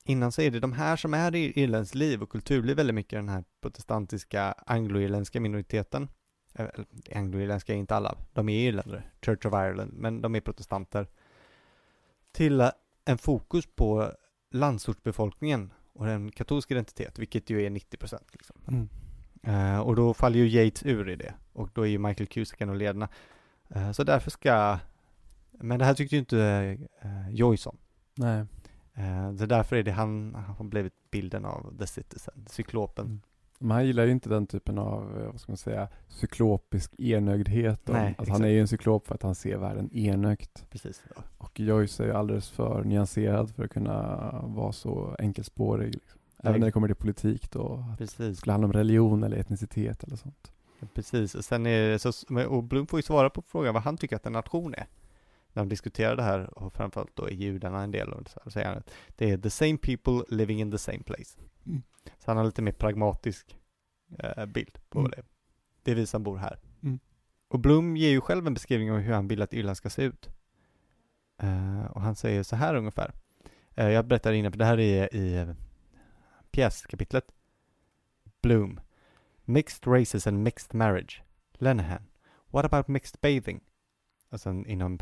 innan så är det de här som är i Irlands liv och kulturliv väldigt mycket den här protestantiska angloirländska minoriteten. Eh, angloirländska är inte alla, de är irländare, Church of Ireland, men de är protestanter. Till eh, en fokus på landsortsbefolkningen och en katolsk identitet, vilket ju är 90 procent. Liksom. Mm. Eh, och då faller ju Yates ur i det. Och då är ju Michael Cusack en av ledarna. Eh, så därför ska, men det här tyckte ju inte uh, Joyce om. Nej. Eh, så därför är det han, han har blivit bilden av The Citizen, cyklopen. Mm. Men han gillar ju inte den typen av, vad ska man säga, cyklopisk enögdhet. Nej, alltså, han exakt. är ju en cyklop för att han ser världen enögt. Precis. Ja. Och Joyce är ju alldeles för nyanserad för att kunna vara så enkelspårig. Liksom. Även när det kommer till politik då. Att Precis. skulle handla om religion eller etnicitet eller sånt. Precis. Och sen är så, och Blom får ju svara på frågan vad han tycker att en nation är. När de diskuterar det här, och framförallt då är judarna en del av det, så säger han att det är the same people living in the same place. Mm. Så han har lite mer pragmatisk eh, bild på Mm. det. Det är vi som bor här. Mm. Och Blom ger ju själv en beskrivning av hur han vill att Irland ska se ut. Eh, och han säger så här ungefär. Eh, jag berättar innan, för det här är i uh, pjäskapitlet. Bloom. Mixed races and mixed marriage. Lenehan. What about mixed bathing? Och sen inom.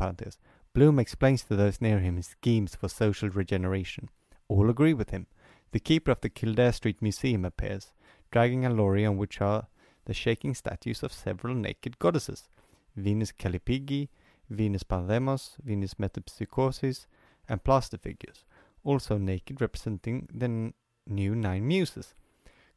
Bloom explains to those near him his schemes for social regeneration. All agree with him. The keeper of the Kildare Street Museum appears, dragging a lorry on which are the shaking statues of several naked goddesses. Venus Calipigi, Venus Pandemos, Venus Metempsychosis, and plaster figures, also naked representing the new nine muses.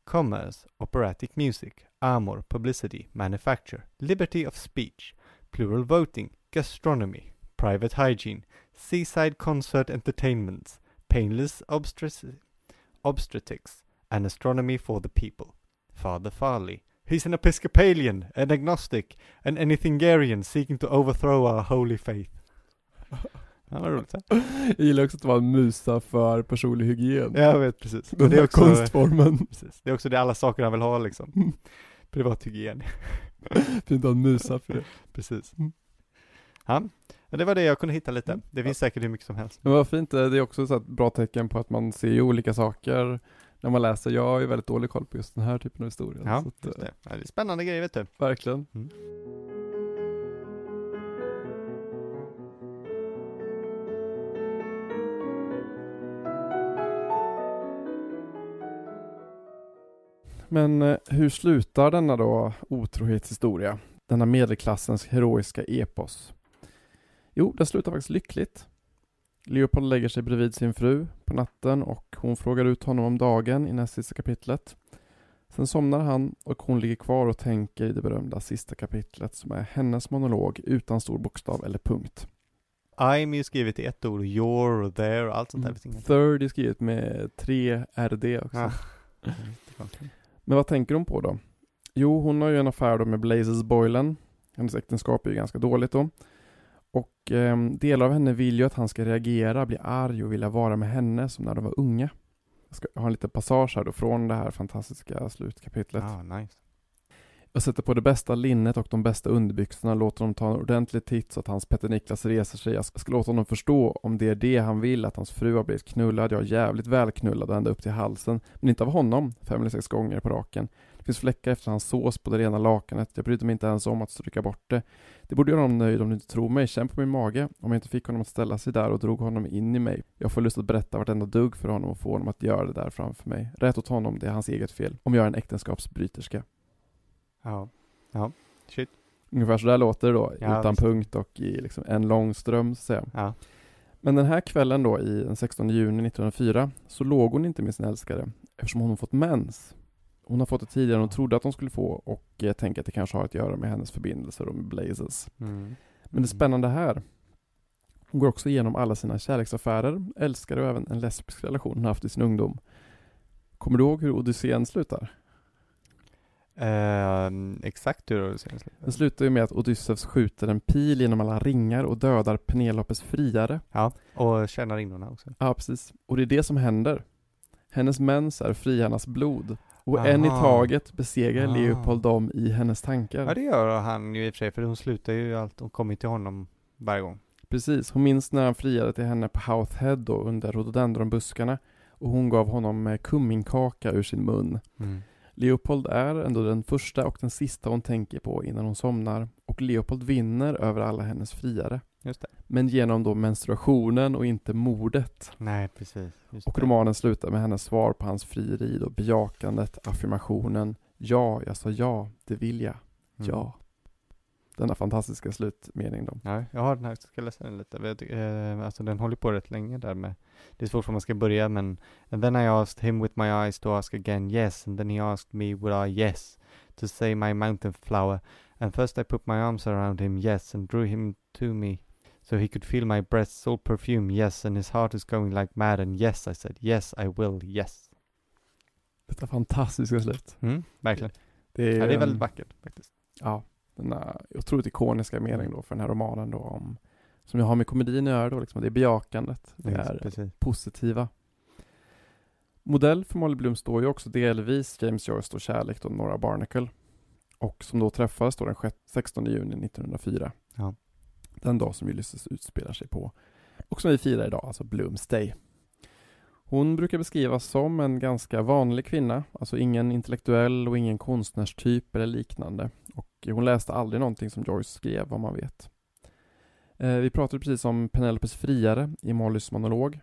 Commerce, operatic music, armor, publicity, manufacture, liberty of speech, plural voting, gastronomy, private hygiene, seaside concert entertainments, painless obstetrics, and astronomy for the people. Father Farley. He's an Episcopalian, an agnostic, an anythingarian seeking to overthrow our holy faith. Ja, vad roligt. Jag gillar också att vara en musa för personlig hygien. Ja, jag vet precis. Den det, är också, konstformen. precis. det är också det alla saker han vill ha liksom. Privat hygien. Fint att ha en musa för det. Precis. Ja, det var det jag kunde hitta lite. Det finns säkert hur mycket som helst. Men vad fint, det är också så ett bra tecken på att man ser olika saker när man läser. Jag har ju väldigt dålig koll på just den här typen av historia. Ja, så att, eh, det. Ja, det är spännande grejer vet du. Verkligen. Mm. Men eh, hur slutar denna då otrohetshistoria? Denna medelklassens heroiska epos? Jo, den slutar faktiskt lyckligt. Leopold lägger sig bredvid sin fru på natten och hon frågar ut honom om dagen i näst sista kapitlet. Sen somnar han och hon ligger kvar och tänker i det berömda sista kapitlet som är hennes monolog utan stor bokstav eller punkt. I'm är skrivet i ett ord, your och there och allt sånt där. Mm. Third är skrivet med tre RD också. Ja. Men vad tänker hon på då? Jo, hon har ju en affär då med Blazes Boylan. Hennes äktenskap är ju ganska dåligt då. Och eh, delar av henne vill ju att han ska reagera, bli arg och vilja vara med henne som när de var unga. Jag ska ha en liten passage här då från det här fantastiska slutkapitlet. Ah, nice. Jag sätter på det bästa linnet och de bästa underbyxorna, låter honom ta en ordentlig titt så att hans Petter Niklas reser sig. Jag ska låta honom förstå om det är det han vill, att hans fru har blivit knullad, Jag är jävligt välknullad ända upp till halsen. Men inte av honom, fem eller sex gånger på raken. Det finns fläckar efter hans sås på det rena lakanet, jag brydde mig inte ens om att stryka bort det. Det borde göra honom nöjd om du inte tror mig, känn på min mage. Om jag inte fick honom att ställa sig där och drog honom in i mig. Jag får lust att berätta vartenda dugg för honom och få honom att göra det där framför mig. Rätt åt honom, det är hans eget fel. Om jag är en äktenskapsbryterska. Ja. Ja. Shit. Ungefär så där låter det då, Ja, utan visst. punkt och i liksom en lång ström så att säga. Ja. Men den här kvällen då, i den 16 juni 1904, så låg hon inte med sin älskare eftersom hon fått mens. Hon har fått det tidigare än hon trodde att hon skulle få och eh, tänker att det kanske har att göra med hennes förbindelser med Blazes. Mm. Men det spännande här, hon går också igenom alla sina kärleksaffärer, älskare och även en lesbisk relation hon haft i sin ungdom. Kommer du ihåg hur Odysseen slutar? Ehm, exakt hur det ser ut. Den slutar ju med att Odysseus skjuter en pil genom alla ringar och dödar Penelopes friare. Ja, och tjänarinnorna också. Ja, precis. Och det är det som händer. Hennes mens är friarnas blod. Och en i Aha. taget besegrar Ah. Leopold dem i hennes tankar. Ja, det gör han ju i och för sig, för hon slutar ju allt, hon kommer till honom varje gång. Precis, hon minns när han friade till henne på Houth Head då under rhododendronbuskarna och hon gav honom eh, kumminkaka ur sin mun. Leopold är ändå den första och den sista hon tänker på innan hon somnar och Leopold vinner över alla hennes friare. Men genom då menstruationen och inte mordet. Nej, precis. Och det. romanen slutar med hennes svar på hans frieri då, bejakandet, affirmationen Ja, jag sa ja, det vill jag, Mm. ja. Denna fantastiska slutmening då. Ja, jag har den här, ska jag läsa den lite? Tycker, eh, alltså den håller på rätt länge där med, det är svårt var man ska börja men, and then I asked him with my eyes to ask again yes, and then he asked me would I yes, to say my mountain flower, and first I put my arms around him yes, and drew him to me, so he could feel my breath's all perfume yes, and his heart is going like mad, and yes I said yes I will yes. Detta fantastiska slut. Mm, verkligen. Det är, Ja, det är väldigt vackert faktiskt. Ja, denna otroligt ikoniska mening då för den här romanen då om som jag har med komedin att göra då, liksom, det är bejakandet, det Just är precis. positiva. Modell för Molly Bloom står ju också delvis James Joyce och kärlek då, Nora Barnacle. Och som då träffades då den sjätte- 16 juni 1904. Ja. Den dag som Ulysses utspelar sig på. Och som vi firar idag, alltså Blooms Day. Hon brukar beskrivas som en ganska vanlig kvinna, alltså ingen intellektuell och ingen konstnärstyp eller liknande. Och hon läste aldrig någonting som Joyce skrev, vad man vet. Eh, vi pratade precis om Penelopes friare i Mollys monolog.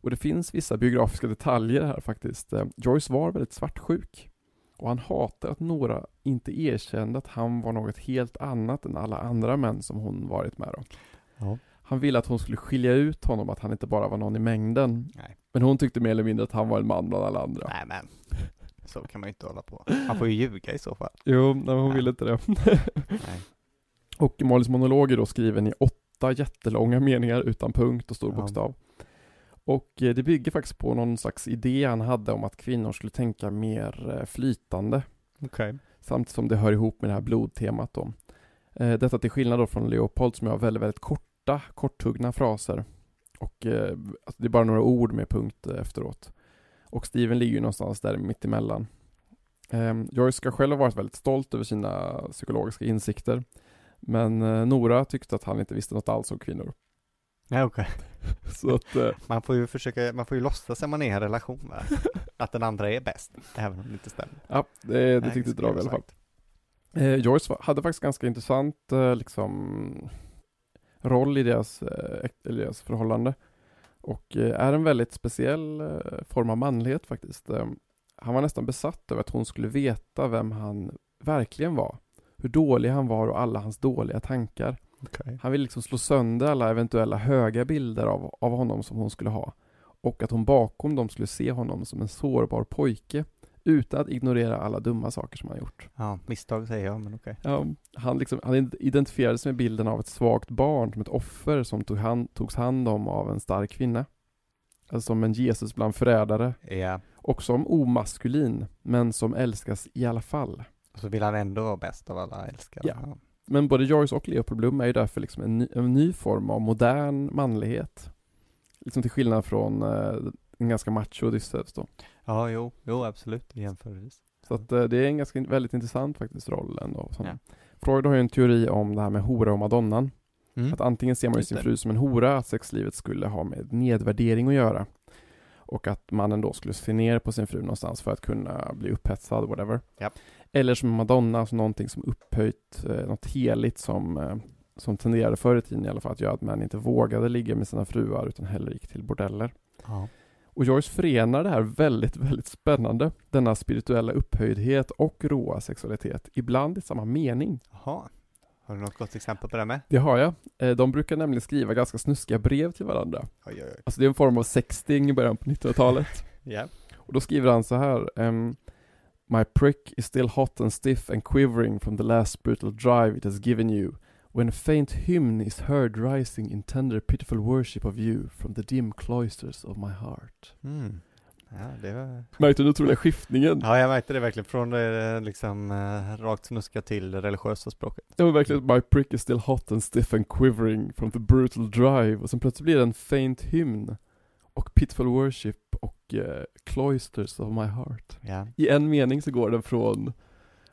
Och det finns vissa biografiska detaljer här faktiskt. Eh, Joyce var väldigt svartsjuk. Och han hatar att Nora inte erkände att han var något helt annat än alla andra män som hon varit med om. Ja. Han ville att hon skulle skilja ut honom, att han inte bara var någon i mängden. Nej. Men hon tyckte mer eller mindre att han var en man bland alla andra. Nej men, så kan man ju inte hålla på. Han får ju ljuga i så fall. Jo, nej, hon Nej. ville inte det. Nej. och Mollys monolog är då skriven i åtta jättelånga meningar utan punkt och stor Ja. bokstav. Och eh, det bygger faktiskt på någon slags idé han hade om att kvinnor skulle tänka mer eh, flytande. Okej. Samtidigt som det hör ihop med det här blodtemat då. Eh, detta till skillnad då från Leopold som har väldigt, väldigt korta, korthuggna fraser. Och alltså det är bara några ord med punkt efteråt. Och Steven ligger ju någonstans där mittemellan. Eh, Joyce ska själv ha varit väldigt stolt över sina psykologiska insikter. Men eh, Nora tyckte att han inte visste något alls om kvinnor. Nej okej. Att, eh, Man får ju försöka, man får ju låtsas när man är i en relation va? Att den andra är bäst, även om det inte stämmer. ja, det, det Nej, tyckte Drav i alla fall. Eh, Joyce hade faktiskt ganska intressant eh, liksom, roll i deras, eh, eller deras förhållande. Och eh, är en väldigt speciell eh, form av manlighet faktiskt. Eh, han var nästan besatt över att hon skulle veta vem han verkligen var. Hur dålig han var och alla hans dåliga tankar. Okej. Han ville liksom slå sönder alla eventuella höga bilder av, av honom som hon skulle ha. Och att hon bakom dem skulle se honom som en sårbar pojke utan att ignorera alla dumma saker som han gjort. Ja, misstag säger jag, men okej. Ja, han, liksom, han identifierade sig med bilden av ett svagt barn, som ett offer som tog hand, togs hand om av en stark kvinna. Alltså som en Jesus bland förrädare. Ja, Och som omaskulin, men som älskas i alla fall. och så vill han ändå vara bäst av alla älskare. Ja. Men både Joyce och Leopold Bloom är ju därför liksom en, ny, en ny form av modern manlighet. Liksom till skillnad från eh, en ganska macho Odysseus då. Ja jo, jo absolut, jämförelsevis. Så att eh, det är en ganska väldigt intressant faktiskt roll ändå. Som. Ja. Freud har ju en teori om det här med hora och madonnan. Mm. Att antingen ser man ju sin fru som en hora, att sexlivet skulle ha med nedvärdering att göra. Och att mannen då skulle se ner på sin fru någonstans för att kunna bli upphetsad, whatever. Japp. Eller som madonna, alltså någonting som upphöjt, eh, något heligt som, eh, som tenderade förr i tiden i alla fall att göra att män inte vågade ligga med sina fruar utan hellre gick till bordeller. Ja. Och Joyce förenar det här väldigt, väldigt spännande, denna spirituella upphöjdhet och råa sexualitet, ibland i samma mening. Jaha. Har du något gott exempel på det med? Det har jag. Eh, De brukar nämligen skriva ganska snuskiga brev till varandra. Oj, oj, oj. Alltså det är en form av sexting i början på 1900-talet. Ja. Och då skriver han så här. ehm, My prick is still hot and stiff and quivering from the last brutal drive it has given you. When a faint hymn is heard rising in tender pitiful worship of you from the dim cloisters of my heart. Mm. Ja, det var... Märkte du den otroliga skiftningen? Ja, jag märkte det verkligen från det liksom eh, rakt snuska till det religiösa språket. Var verkligen My prick is still hot and stiff and quivering from the brutal drive och sen plötsligt blir det en faint hymn och pitiful worship och eh, cloisters of my heart. Ja, I en mening så går den från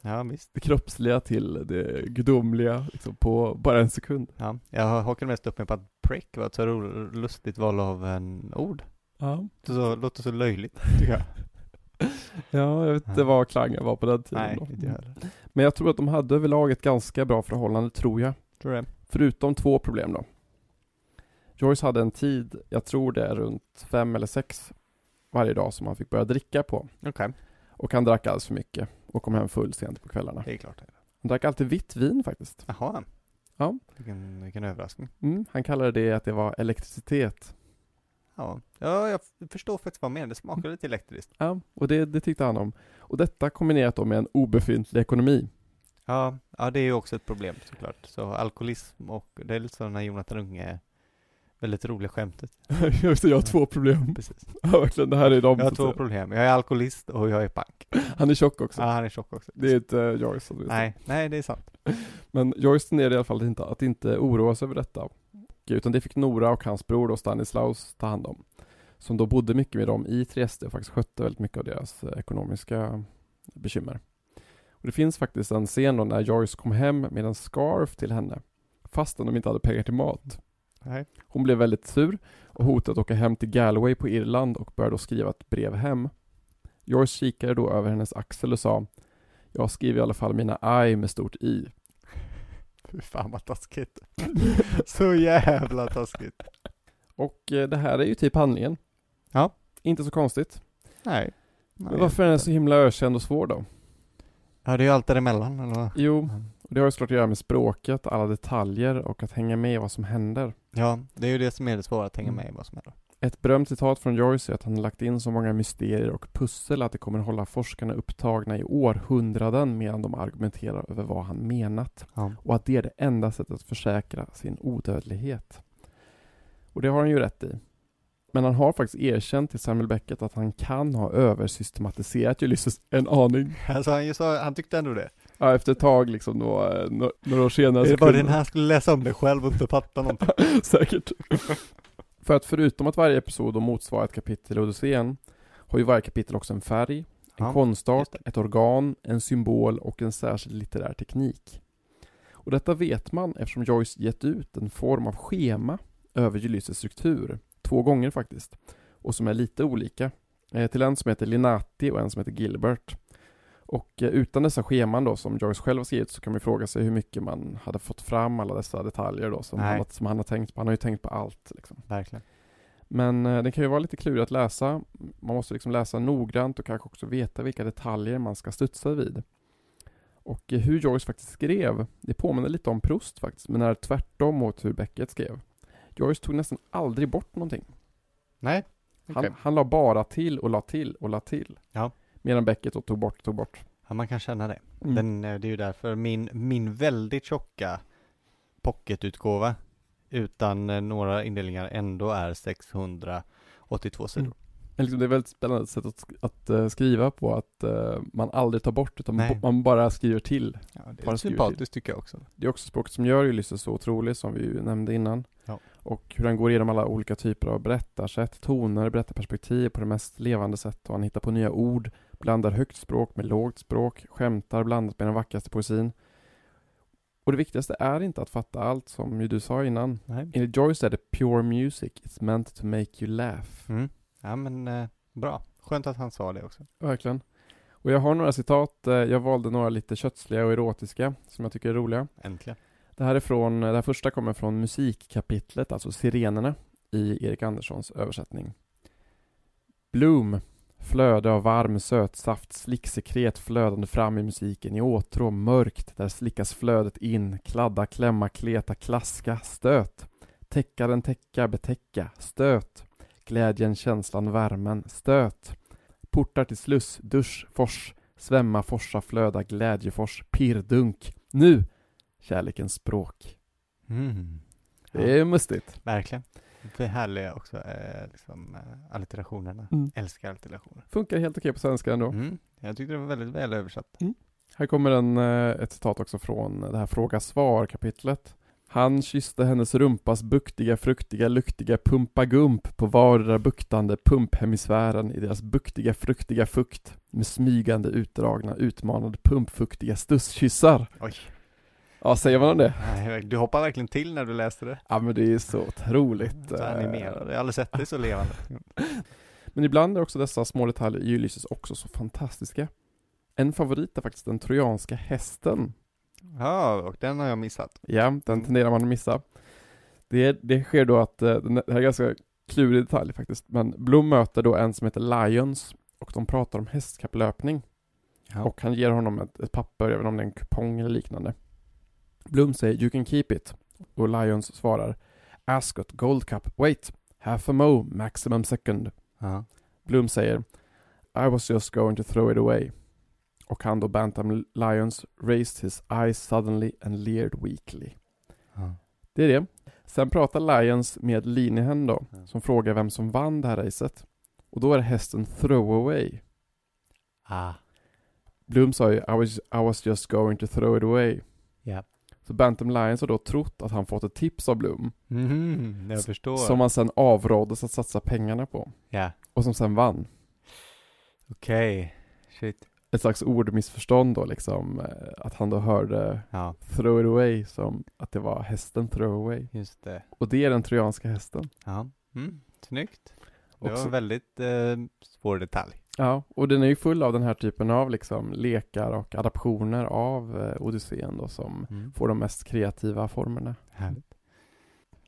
ja visst. det kroppsliga till det gudomliga liksom på bara en sekund. Ja, jag hakar mest upp mig på att prick var ett så lustigt val av en ord. Ja, Det så, låter så löjligt, tycker jag. ja jag vet inte Ja. vad klangen var på den tiden. Nej, då. inte heller. Men jag tror att de hade överlag ett ganska bra förhållande, tror jag. Tror det. Förutom två problem då. Joyce hade en tid, jag tror det är runt fem eller sex varje dag som han fick börja dricka på. Okej, Och han drack alldeles för mycket och kom hem full sent på kvällarna. det är klart. Han drack alltid vitt vin faktiskt. Jaha. Ja. Vilken, vilken överraskning. Mm, han kallade det att det var elektricitet. Ja. ja, jag förstår faktiskt vad han menar. Det smakar lite elektriskt. Ja, och det, det tyckte han om. Och detta kombinerat då med en obefintlig ekonomi. Ja, ja, det är ju också ett problem såklart. Så alkoholism och det är lite så när Jonathan Unge väldigt roliga skämtet. Just det, jag har två problem. Precis. Ja, verkligen, det här är de. Jag har två säga. problem. Jag är alkoholist och jag är pank. Han är tjock också. Ja, han är tjock också. Det är inte uh, Joyce. som. Nej, nej, det är sant. Men Joyce tenderade i alla fall inte, att inte oroa sig över detta. Utan det fick Nora och hans bror då Stanislaus ta hand om. Som då bodde mycket med dem i Trieste och faktiskt skötte väldigt mycket av deras eh, ekonomiska bekymmer. Och det finns faktiskt en scen då när Joyce kom hem med en scarf till henne. Fastän de inte hade pengar till mat. Nej. Hon blev väldigt sur och hotade att åka hem till Galway på Irland och började då skriva ett brev hem. Joyce kikade då över hennes axel och sa Jag skriver i alla fall mina I med stort I. Fy fan vad taskigt. så jävla taskigt. Och eh, det här är ju typ handlingen. Ja. Inte så konstigt. Nej. Men varför är den så himla ökänd och svår då? Ja, det är ju allt däremellan, eller? Jo. Och det har ju såklart att göra med språket, alla detaljer och att hänga med i vad som händer. Ja, det är ju det som är det svåra, att hänga Mm. med i vad som händer. Ett berömt citat från Joyce är att han har lagt in så många mysterier och pussel att det kommer hålla forskarna upptagna i århundraden medan de argumenterar över vad han menat. Ja. Och att det är det enda sättet att försäkra sin odödlighet. Och det har han ju rätt i. Men han har faktiskt erkänt till Samuel Beckett att han kan ha översystematiserat Ulysses en aning. Alltså han, ju sa, han tyckte ändå det. Ja, efter ett tag liksom då, eh, nå- några år senare. Det så var kunde- den här skulle läsa om det själv och inte fatta någonting. Säkert. För att förutom att varje episod då motsvarar ett kapitel i Odysseen har ju varje kapitel också en färg, en Ja, konstart, det. ett organ, en symbol och en särskild litterär teknik. Och detta vet man eftersom Joyce gett ut en form av schema över Ulysses struktur, två gånger faktiskt, och som är lite olika. Eh, till en som heter Linati och en som heter Gilbert. Och eh, utan dessa scheman då som Joyce själv har skrivit så kan man fråga sig hur mycket man hade fått fram alla dessa detaljer då som, han, som han har tänkt på. Han har ju tänkt på allt liksom. Verkligen. Men eh, det kan ju vara lite klurigt att läsa. Man måste liksom läsa noggrant och kanske också veta vilka detaljer man ska studsa vid. Och eh, hur Joyce faktiskt skrev, det påminner lite om Proust faktiskt, men är tvärtom mot hur Beckett skrev. Joyce tog nästan aldrig bort någonting. Nej, Han, okej. han la bara till och la till och la till. Ja. Medan Beckett då tog bort och tog bort. Ja, man kan känna det. Mm. Den, eh, det är ju därför min, min väldigt tjocka pocketutgåva utan eh, några indelningar ändå är 682 sidor. Mm. Liksom det är ett väldigt spännande sätt att, att eh, skriva på, att man aldrig tar bort utan Nej. man bara skriver till. Ja, det är sympatiskt tycker jag också. Det är också språket som gör Ulysses så otrolig som vi nämnde innan. Ja. Och hur han går igenom alla olika typer av berättarsätt, toner, berättarperspektiv på det mest levande sätt och han hittar på nya ord, blandar högt språk med lågt språk, skämtar blandat med den vackraste poesin. Och det viktigaste är inte att fatta allt som ju du sa innan. Nej. Enligt Joyce är det pure music, it's meant to make you laugh. Mm. Ja men eh, bra. Skönt att han sa det också. Verkligen. Och jag har några citat, eh, jag valde några lite kötsliga och erotiska som jag tycker är roliga. Äntligen. Det här är från, det här första kommer från musikkapitlet, alltså Sirenerna, i Erik Anderssons översättning. Bloom, Flöde av varm sötsaft, slicksekret flödande fram i musiken i åtrå mörkt, där slickas flödet in, kladda, klämma, kleta, klaska, stöt. Täcka den täcka, betäcka, stöt. Glädjen, känslan, värmen, stöt. Portar till sluss, dusch, fors, svämma, forsa, flöda, glädjefors, pirrdunk. Nu! Kärlekens språk. Mm. Det är mustigt. Verkligen. Det är härliga också, eh, liksom, eh, allitterationerna. Mm. Älskar allitterationer. Funkar helt okej på svenska ändå. Mm. Jag tyckte det var väldigt väl översatt. Här kommer en, eh, ett citat också från det här fråga-svar kapitlet. Han kysste hennes rumpas buktiga, fruktiga, luktiga pumpagump på vardera buktande pumphemisfären i deras buktiga, fruktiga fukt med smygande, utdragna, utmanande pumpfuktiga stusskyssar. Oj. Ja, säger man om det? Nej, Du hoppar verkligen till när du läste det. Ja, men det är så otroligt. Så eh, animerad. Jag har aldrig sett det så levande. Men ibland är också dessa små detaljer i Ulysses också så fantastiska. En favorit är faktiskt den trojanska hästen. Ja, och den har jag missat. Ja, den tenderar man att missa. Det, det sker då att, eh, det här är ganska klurig detalj faktiskt, men Blom möter då en som heter Lions och de pratar om hästkapplöpning. Ja. Och han ger honom ett, ett papper, jag vet inte om det är en kupong eller liknande. Blom säger 'You can keep it' och Lions svarar 'Ascot Gold Cup, wait, half a mo, maximum second' Ja. Blom säger I was just going to throw it away. Och han då Bantam Lions raised his eyes suddenly and leered weakly. Ja. Det är det. Sen pratar Lions med Linehan då, Ja. som frågar vem som vann det här racet. Och då är det hästen Throwaway. Ah. Blom sa ju I was, I was just going to throw it away. Så Bantam Lions har då trott att han fått ett tips av Blom, Mhm, jag förstår. som han sen avråddes att satsa pengarna på. Ja, Och som sen vann. okej. Shit. Ett slags ordmissförstånd då liksom, eh, att han då hörde Ja, throw it away som att det var hästen throw away. just det. Och det är den trojanska hästen. Ja. Mm, snyggt. Det var en väldigt eh, svår detalj. Ja, och den är ju full av den här typen av liksom lekar och adaptioner av eh, Odysseen då som Mm. får de mest kreativa formerna. Härligt.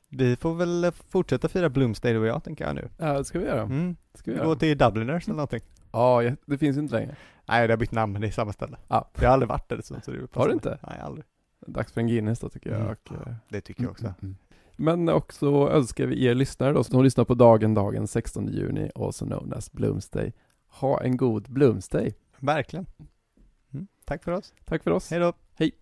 Vi får väl fortsätta fira Bloomsday du och jag, tänker jag nu. Ja, det ska vi göra. Mm. Ska vi Gå göra. till Dubliners eller någonting. Ja, ja, det finns ju inte längre. Nej, det har bytt namn, men det är samma ställe. Ja. Jag har aldrig varit där så, så det Har du inte? Nej, aldrig. Dags för en Guinness då tycker jag. Mm. Och, eh, Det tycker jag också. mm, mm. Men också önskar vi er lyssnare då, som lyssnar på dagen, dagen 16 juni, also known as Bloomsday. Ha en god Bloomsday. Verkligen. Mm. Tack för oss. Tack för oss. Hej då. Hej.